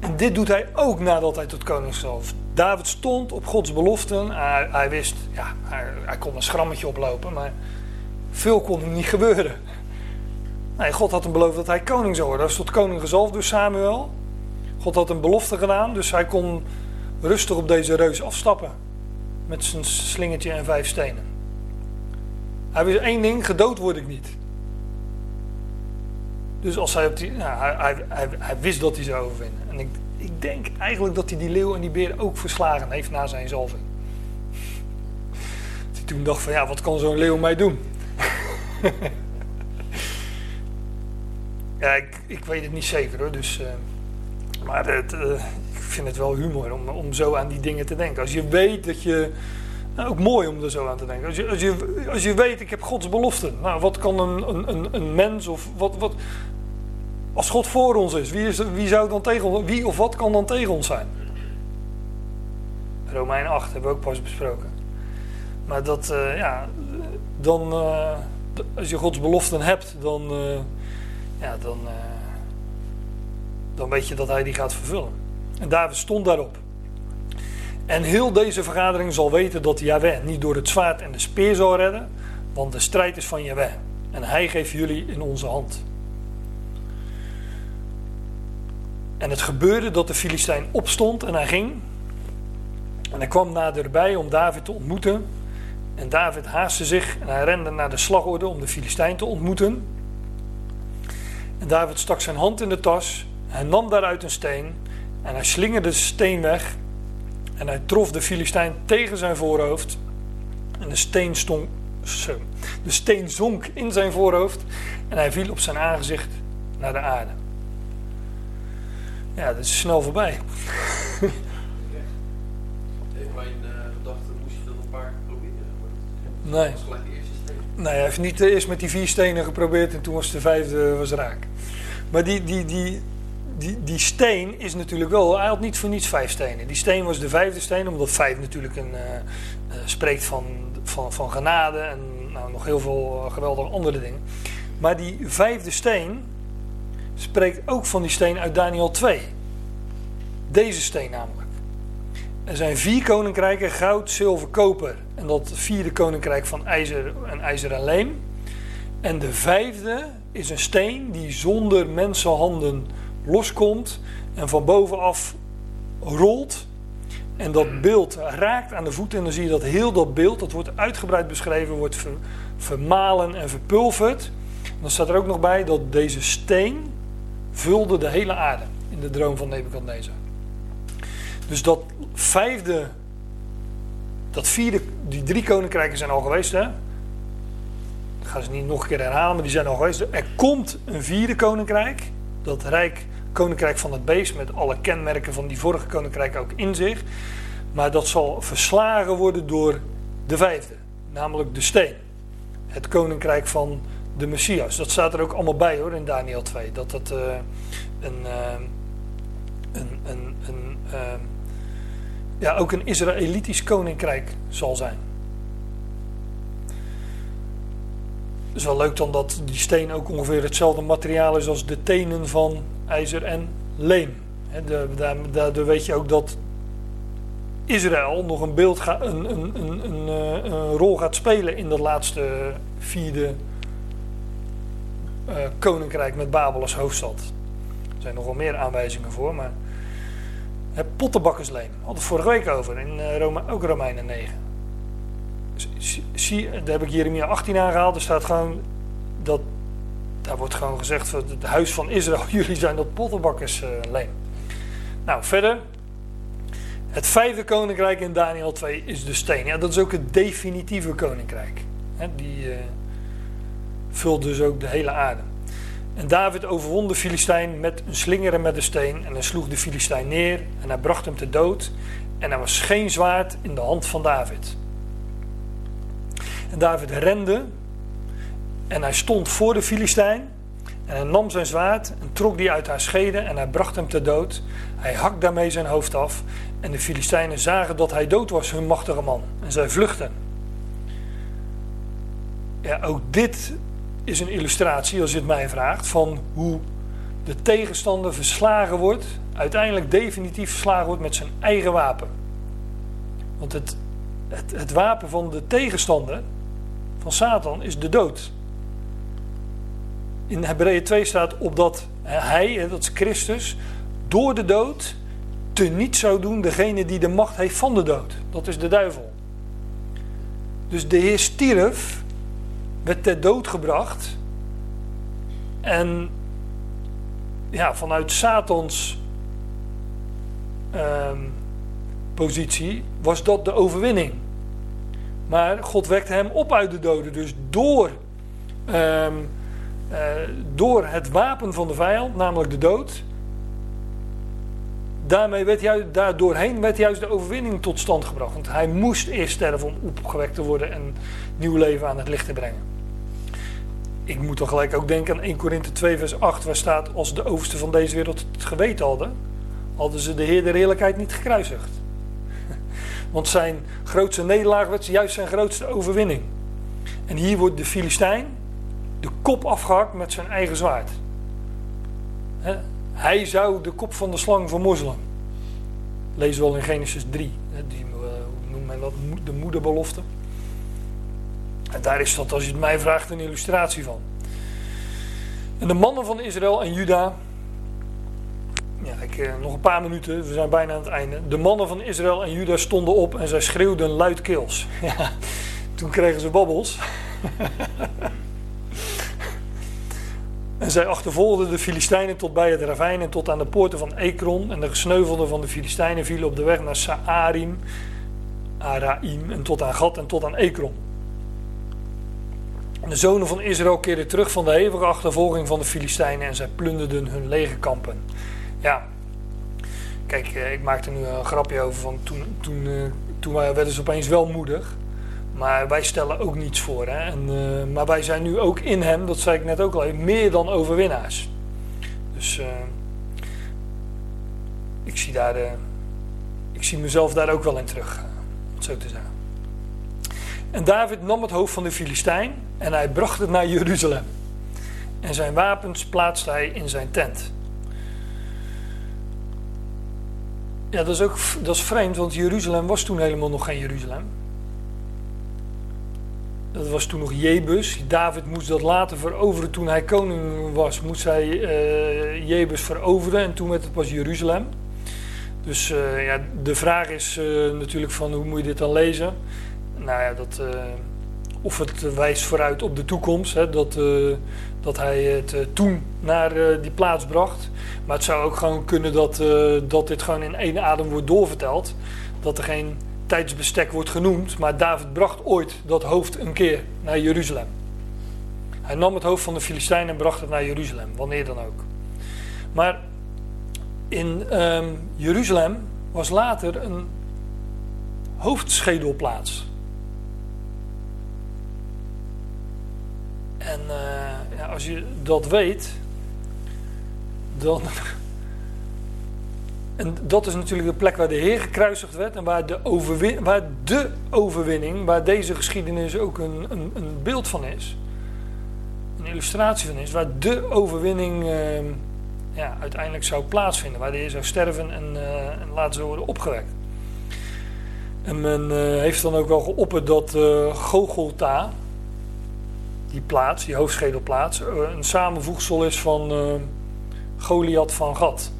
En dit doet hij ook nadat hij tot koning is gezalfd. David stond op Gods beloften. Hij, wist, ja, hij, kon een schrammetje oplopen, maar veel kon hem niet gebeuren. God had hem beloofd dat hij koning zou worden. Hij is tot koning gezalfd door Samuel. God had een belofte gedaan, dus hij kon rustig op deze reus afstappen. Met zijn slingertje en vijf stenen. Hij wist één ding, gedood word ik niet. Dus als hij op die, nou, hij, hij, hij, wist dat hij zou overwinnen. En ik, ik denk eigenlijk dat hij die leeuw en die beer ook verslagen heeft na zijn zalving. Dat hij toen dacht van ja, wat kan zo'n leeuw mij doen? ja, ik, weet het niet zeker hoor. Dus, uh, maar het, uh, ik vind het wel humor om, om zo aan die dingen te denken. Als je weet dat je nou, ook mooi om er zo aan te denken. Als je, als je, als je weet, ik heb Gods belofte. Nou, wat kan een, een, een mens of wat, wat. Als God voor ons is, wie, is, wie, zou dan tegen ons, wie of wat kan dan tegen ons zijn? Romein 8 hebben we ook pas besproken. Maar dat, uh, ja, dan, uh, als je Gods beloften hebt, dan, uh, ja, dan, dan weet je dat Hij die gaat vervullen. En David stond daarop. En heel deze vergadering zal weten dat Yahweh niet door het zwaard en de speer zal redden, want de strijd is van Yahweh. En hij geeft jullie in onze hand. En het gebeurde dat de Filistijn opstond en hij ging. En hij kwam naderbij om David te ontmoeten. En David haastte zich en hij rende naar de slagorde om de Filistijn te ontmoeten. En David stak zijn hand in de tas. Hij nam daaruit een steen en hij slingerde de steen weg en hij trof de Filistijn tegen zijn voorhoofd. En de steen, stond, de steen zonk in zijn voorhoofd. En hij viel op zijn aangezicht naar de aarde. Ja, dat is snel voorbij.
In mijn uh, gedachte moest je dat een paar proberen.
Nee.
dat was gelijk de eerste steen.
Nee, hij heeft niet eerst met die vier stenen geprobeerd en toen was de vijfde was raak. Maar die, die, die, die, die steen is natuurlijk wel, hij had niet voor niets vijf stenen. Die steen was de vijfde steen, omdat vijf natuurlijk een, eh, eh, spreekt van, van, van genade en nou, nog heel veel eh, geweldige andere dingen. Maar die vijfde steen spreekt ook van die steen uit Daniel 2. Deze steen namelijk. Er zijn vier koninkrijken, goud, zilver, koper. En dat vierde koninkrijk van ijzer en ijzer en leem. En de vijfde is een steen die zonder mensenhanden loskomt en van bovenaf rolt. En dat beeld raakt aan de voeten en dan zie je dat heel dat beeld, dat wordt uitgebreid beschreven, wordt ver- vermalen en verpulverd. Dan staat er ook nog bij dat deze steen vulde de hele aarde in de droom van Nebukadnezar. Dus dat vijfde, dat vierde, die drie koninkrijken zijn al geweest, hè? Ik ga ze niet nog een keer herhalen, maar die zijn al geweest. Er komt een vierde koninkrijk, dat rijk koninkrijk van het beest, met alle kenmerken van die vorige koninkrijk ook in zich. Maar dat zal verslagen worden door de vijfde, namelijk de steen. Het koninkrijk van de Messias. Dat staat er ook allemaal bij hoor in Daniel 2. Dat dat eh, een, eh, een, een, een eh, ja, ook een Israëlitisch koninkrijk zal zijn. Het is wel leuk dan dat die steen ook ongeveer hetzelfde materiaal is als de tenen van ijzer en leem. Daardoor weet je ook dat Israël nog een, beeld een, een, een, eh, een rol gaat spelen in dat laatste vierde eh, koninkrijk met Babel als hoofdstad. Er zijn nog wel meer aanwijzingen voor, maar het pottenbakkersleem, we het vorige week over, in eh, Rome, ook Romeinen 9. Zie- Zie, daar heb ik Jeremia 18 aangehaald, er staat gewoon daar wordt gewoon gezegd, het huis van Israël, jullie zijn dat pottenbakkersleem. Nou, verder, het vijfde koninkrijk in Daniel 2 is de steen. Ja, dat is ook het definitieve koninkrijk. Die eh, vult dus ook de hele aarde. En David overwon de Filistijn met een slinger en met een steen. En hij sloeg de Filistijn neer en hij bracht hem te dood. En er was geen zwaard in de hand van David. En David rende en hij stond voor de Filistijn. En hij nam zijn zwaard en trok die uit haar schede en hij bracht hem te dood. Hij hakt daarmee zijn hoofd af. En de Filistijnen zagen dat hij dood was, hun machtige man. En zij vluchtten. Ja, ook dit is een illustratie, als je het mij vraagt, van hoe de tegenstander verslagen wordt, uiteindelijk definitief verslagen wordt met zijn eigen wapen. Want het, het, het wapen van de tegenstander, van Satan, is de dood. In Hebreeën 2 staat opdat hij, dat is Christus, door de dood teniet zou doen degene die de macht heeft van de dood. Dat is de duivel. Dus de Heer stierf, werd ter dood gebracht. En ja, vanuit Satans ehm, positie was dat de overwinning. Maar God wekte hem op uit de doden. Dus door, ehm, eh, door het wapen van de vijand, namelijk de dood, daarmee werd juist, daardoorheen werd juist de overwinning tot stand gebracht. Want hij moest eerst sterven om opgewekt te worden en nieuw leven aan het licht te brengen. Ik moet dan gelijk ook denken aan 1 Korinthe 2 vers 8 waar staat als de overste van deze wereld het geweten hadden, hadden ze de Heer der Heerlijkheid niet gekruisigd. Want zijn grootste nederlaag werd juist zijn grootste overwinning. En hier wordt de Filistijn de kop afgehakt met zijn eigen zwaard. Hij zou de kop van de slang vermorzelen. Lees wel in Genesis 3. hè, Die, eh, hoe noemt men dat? De moederbelofte. En daar is dat, als je het mij vraagt, een illustratie van. En de mannen van Israël en Juda. Ja, ik, eh, nog een paar minuten, we zijn bijna aan het einde. De mannen van Israël en Juda stonden op en zij schreeuwden luidkeels. Ja, toen kregen ze babbels. En zij achtervolgden de Filistijnen tot bij het ravijn en tot aan de poorten van Ekron. En de gesneuvelden van de Filistijnen vielen op de weg naar Saarim, Araim en tot aan Gat en tot aan Ekron. De zonen van Israël keerden terug van de hevige achtervolging van de Filistijnen en zij plunderden hun legerkampen. Ja, kijk, eh, ik maak er nu een grapje over van toen, toen, eh, toen werden ze opeens wel moedig. Maar wij stellen ook niets voor. Hè? En, eh, maar wij zijn nu ook in hem, dat zei ik net ook al meer dan overwinnaars. Dus eh, ik, zie daar, eh, ik zie mezelf daar ook wel in terug, om het zo te zeggen. En David nam het hoofd van de Filistijn en hij bracht het naar Jeruzalem. En zijn wapens plaatste hij in zijn tent. Ja, dat is ook dat is vreemd, want Jeruzalem was toen helemaal nog geen Jeruzalem. Dat was toen nog Jebus. David moest dat later veroveren toen hij koning was. Moest hij eh, Jebus veroveren en toen werd het pas Jeruzalem. Dus eh, ja, de vraag is eh, natuurlijk van hoe moet je dit dan lezen? Nou ja, dat, of het wijst vooruit op de toekomst. Hè, dat, dat hij het toen naar die plaats bracht. Maar het zou ook gewoon kunnen dat, dat dit gewoon in één adem wordt doorverteld. Dat er geen tijdsbestek wordt genoemd. Maar David bracht ooit dat hoofd een keer naar Jeruzalem. Hij nam het hoofd van de Filistijnen en bracht het naar Jeruzalem. Wanneer dan ook. Maar in ehm, Jeruzalem was later een hoofdschedelplaats. En eh, ja, als je dat weet, dan. En dat is natuurlijk de plek waar de Heer gekruisigd werd en waar de, overwin, waar de overwinning, waar deze geschiedenis ook een, een, een beeld van is, een illustratie van is, waar de overwinning eh, ja, uiteindelijk zou plaatsvinden, waar de Heer zou sterven en, uh, en later zou worden opgewekt. En men uh, heeft dan ook wel geopperd dat uh, Gogolta, die plaats, die hoofdschedelplaats, een samenvoegsel is van Goliath van Gat.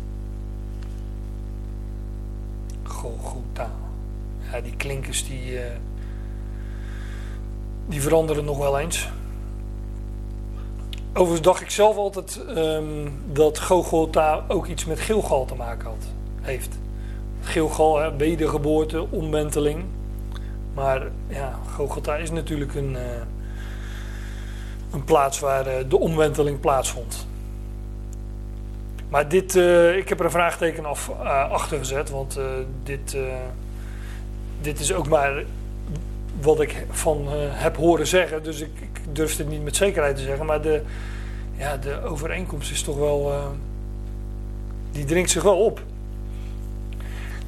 Golgotha. Ja, die klinkers die, uh, die veranderen nog wel eens. Overigens dacht ik zelf altijd um, dat Gogolta ook iets met Gilgal te maken had, heeft. Gilgal, hè, wedergeboorte, omwenteling. Maar ja, Gogolta is natuurlijk een, uh, een plaats waar uh, de omwenteling plaatsvond. Maar dit, uh, ik heb er een vraagteken af, uh, achter gezet, want uh, dit, dit is ook maar wat ik van heb horen zeggen. Dus ik, durf het niet met zekerheid te zeggen. Maar de, ja, de overeenkomst is toch wel. die dringt zich wel op.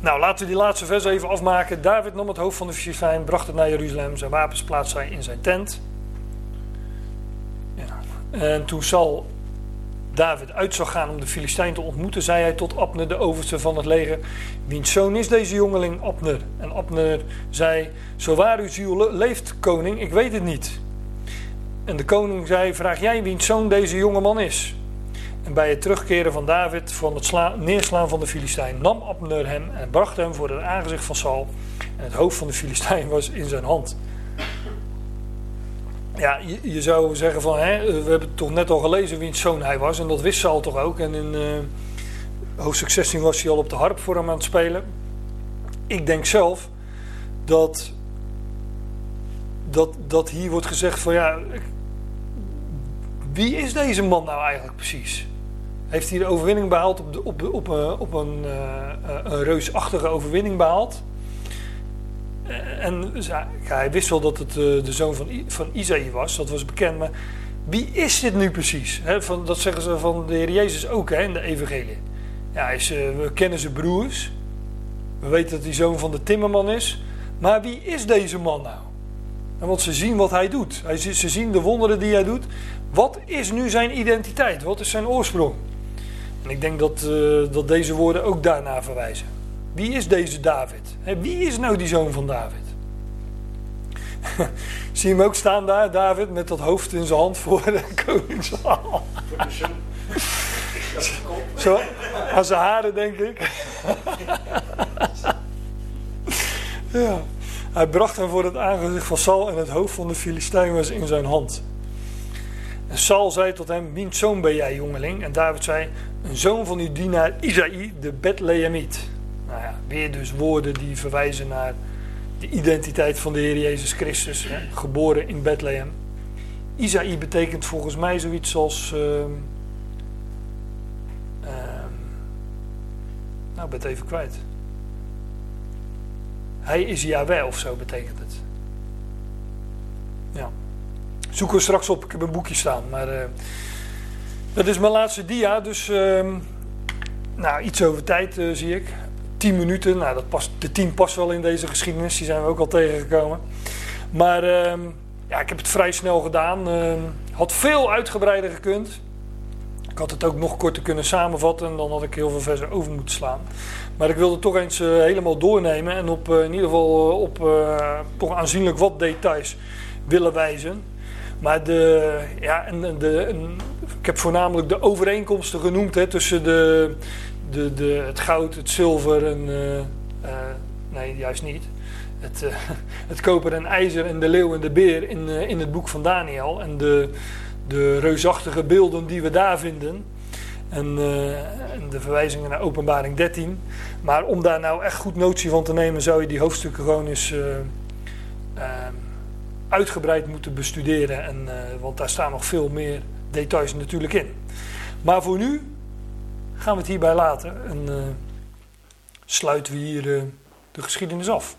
Nou, laten we die laatste vers even afmaken. David nam het hoofd van de Filistijn, bracht het naar Jeruzalem. Zijn wapens plaatste hij in zijn tent. Ja. En toen Sal David uit zou gaan om de Filistijn te ontmoeten, zei hij tot Abner, de overste van het leger: Wiens zoon is deze jongeling Abner? En Abner zei: Zo waar uw ziel leeft, koning, ik weet het niet. En de koning zei: Vraag jij wiens zoon deze jonge man is? En bij het terugkeren van David van het neerslaan van de Filistijn nam Abner hem en bracht hem voor het aangezicht van Saul. En het hoofd van de Filistijn was in zijn hand. Ja, je, zou zeggen van, hè, we hebben toch net al gelezen wiens zoon hij was. En dat wist Saul toch ook. En in uh, hoofdstuk 16 was hij al op de harp voor hem aan het spelen. Ik denk zelf dat, dat, dat hier wordt gezegd van, ja, wie is deze man nou eigenlijk precies? Heeft hij de overwinning behaald op, de, op, op, uh, op een, uh, een reusachtige overwinning behaald? En hij wist wel dat het de zoon van, van Isaïe was, dat was bekend. Maar wie is dit nu precies? Van, dat zeggen ze van de Heer Jezus ook he, in de Evangelie. Ja, is, we kennen zijn broers. We weten dat hij zoon van de timmerman is. Maar wie is deze man nou? En want ze zien wat hij doet. Hij, ze zien de wonderen die hij doet. Wat is nu zijn identiteit? Wat is zijn oorsprong? En ik denk dat, dat deze woorden ook daarna verwijzen. Wie is deze David? Wie is nou die zoon van David? Zie je hem ook staan daar, David, met dat hoofd in zijn hand voor de koningszaal. Zo, aan zijn haren, denk ik. ja. Hij bracht hem voor het aangezicht van Saul en het hoofd van de Filistijn was in zijn hand. En Saul zei tot hem, wiens zoon ben jij, jongeling? En David zei, een zoon van uw dienaar Isaï, de Bethlehemiet. Nou ja, weer dus woorden die verwijzen naar de identiteit van de Heer Jezus Christus, hè, geboren in Bethlehem. Isaïe betekent volgens mij zoiets als. Uh, uh, nou, ik ben het even kwijt. Hij is Yahweh of zo betekent het. Ja. Zoeken we straks op. Ik heb een boekje staan. Maar uh, dat is mijn laatste dia. Dus uh, nou, iets over tijd uh, zie ik. 10 minuten. Nou, dat past, de 10 past wel in deze geschiedenis. Die zijn we ook al tegengekomen. Maar ehm, ja, ik heb het vrij snel gedaan. Ehm, had veel uitgebreider gekund. Ik had het ook nog korter kunnen samenvatten en dan had ik heel veel verder over moeten slaan. Maar ik wilde toch eens uh, helemaal doornemen en op, uh, in ieder geval uh, op toch aanzienlijk wat details willen wijzen. Maar de, ja, en, de, ik heb voornamelijk de overeenkomsten genoemd hè, tussen de, de, de, het goud, het zilver en. nee, juist niet. Het, het koper en ijzer en de leeuw en de beer in, in het boek van Daniel. En de, de reusachtige beelden die we daar vinden. En, en, de verwijzingen naar openbaring 13. Maar om daar nou echt goed notie van te nemen, zou je die hoofdstukken gewoon eens uitgebreid moeten bestuderen. En, want daar staan nog veel meer details natuurlijk in. Maar voor nu gaan we het hierbij laten en sluiten we hier de geschiedenis af.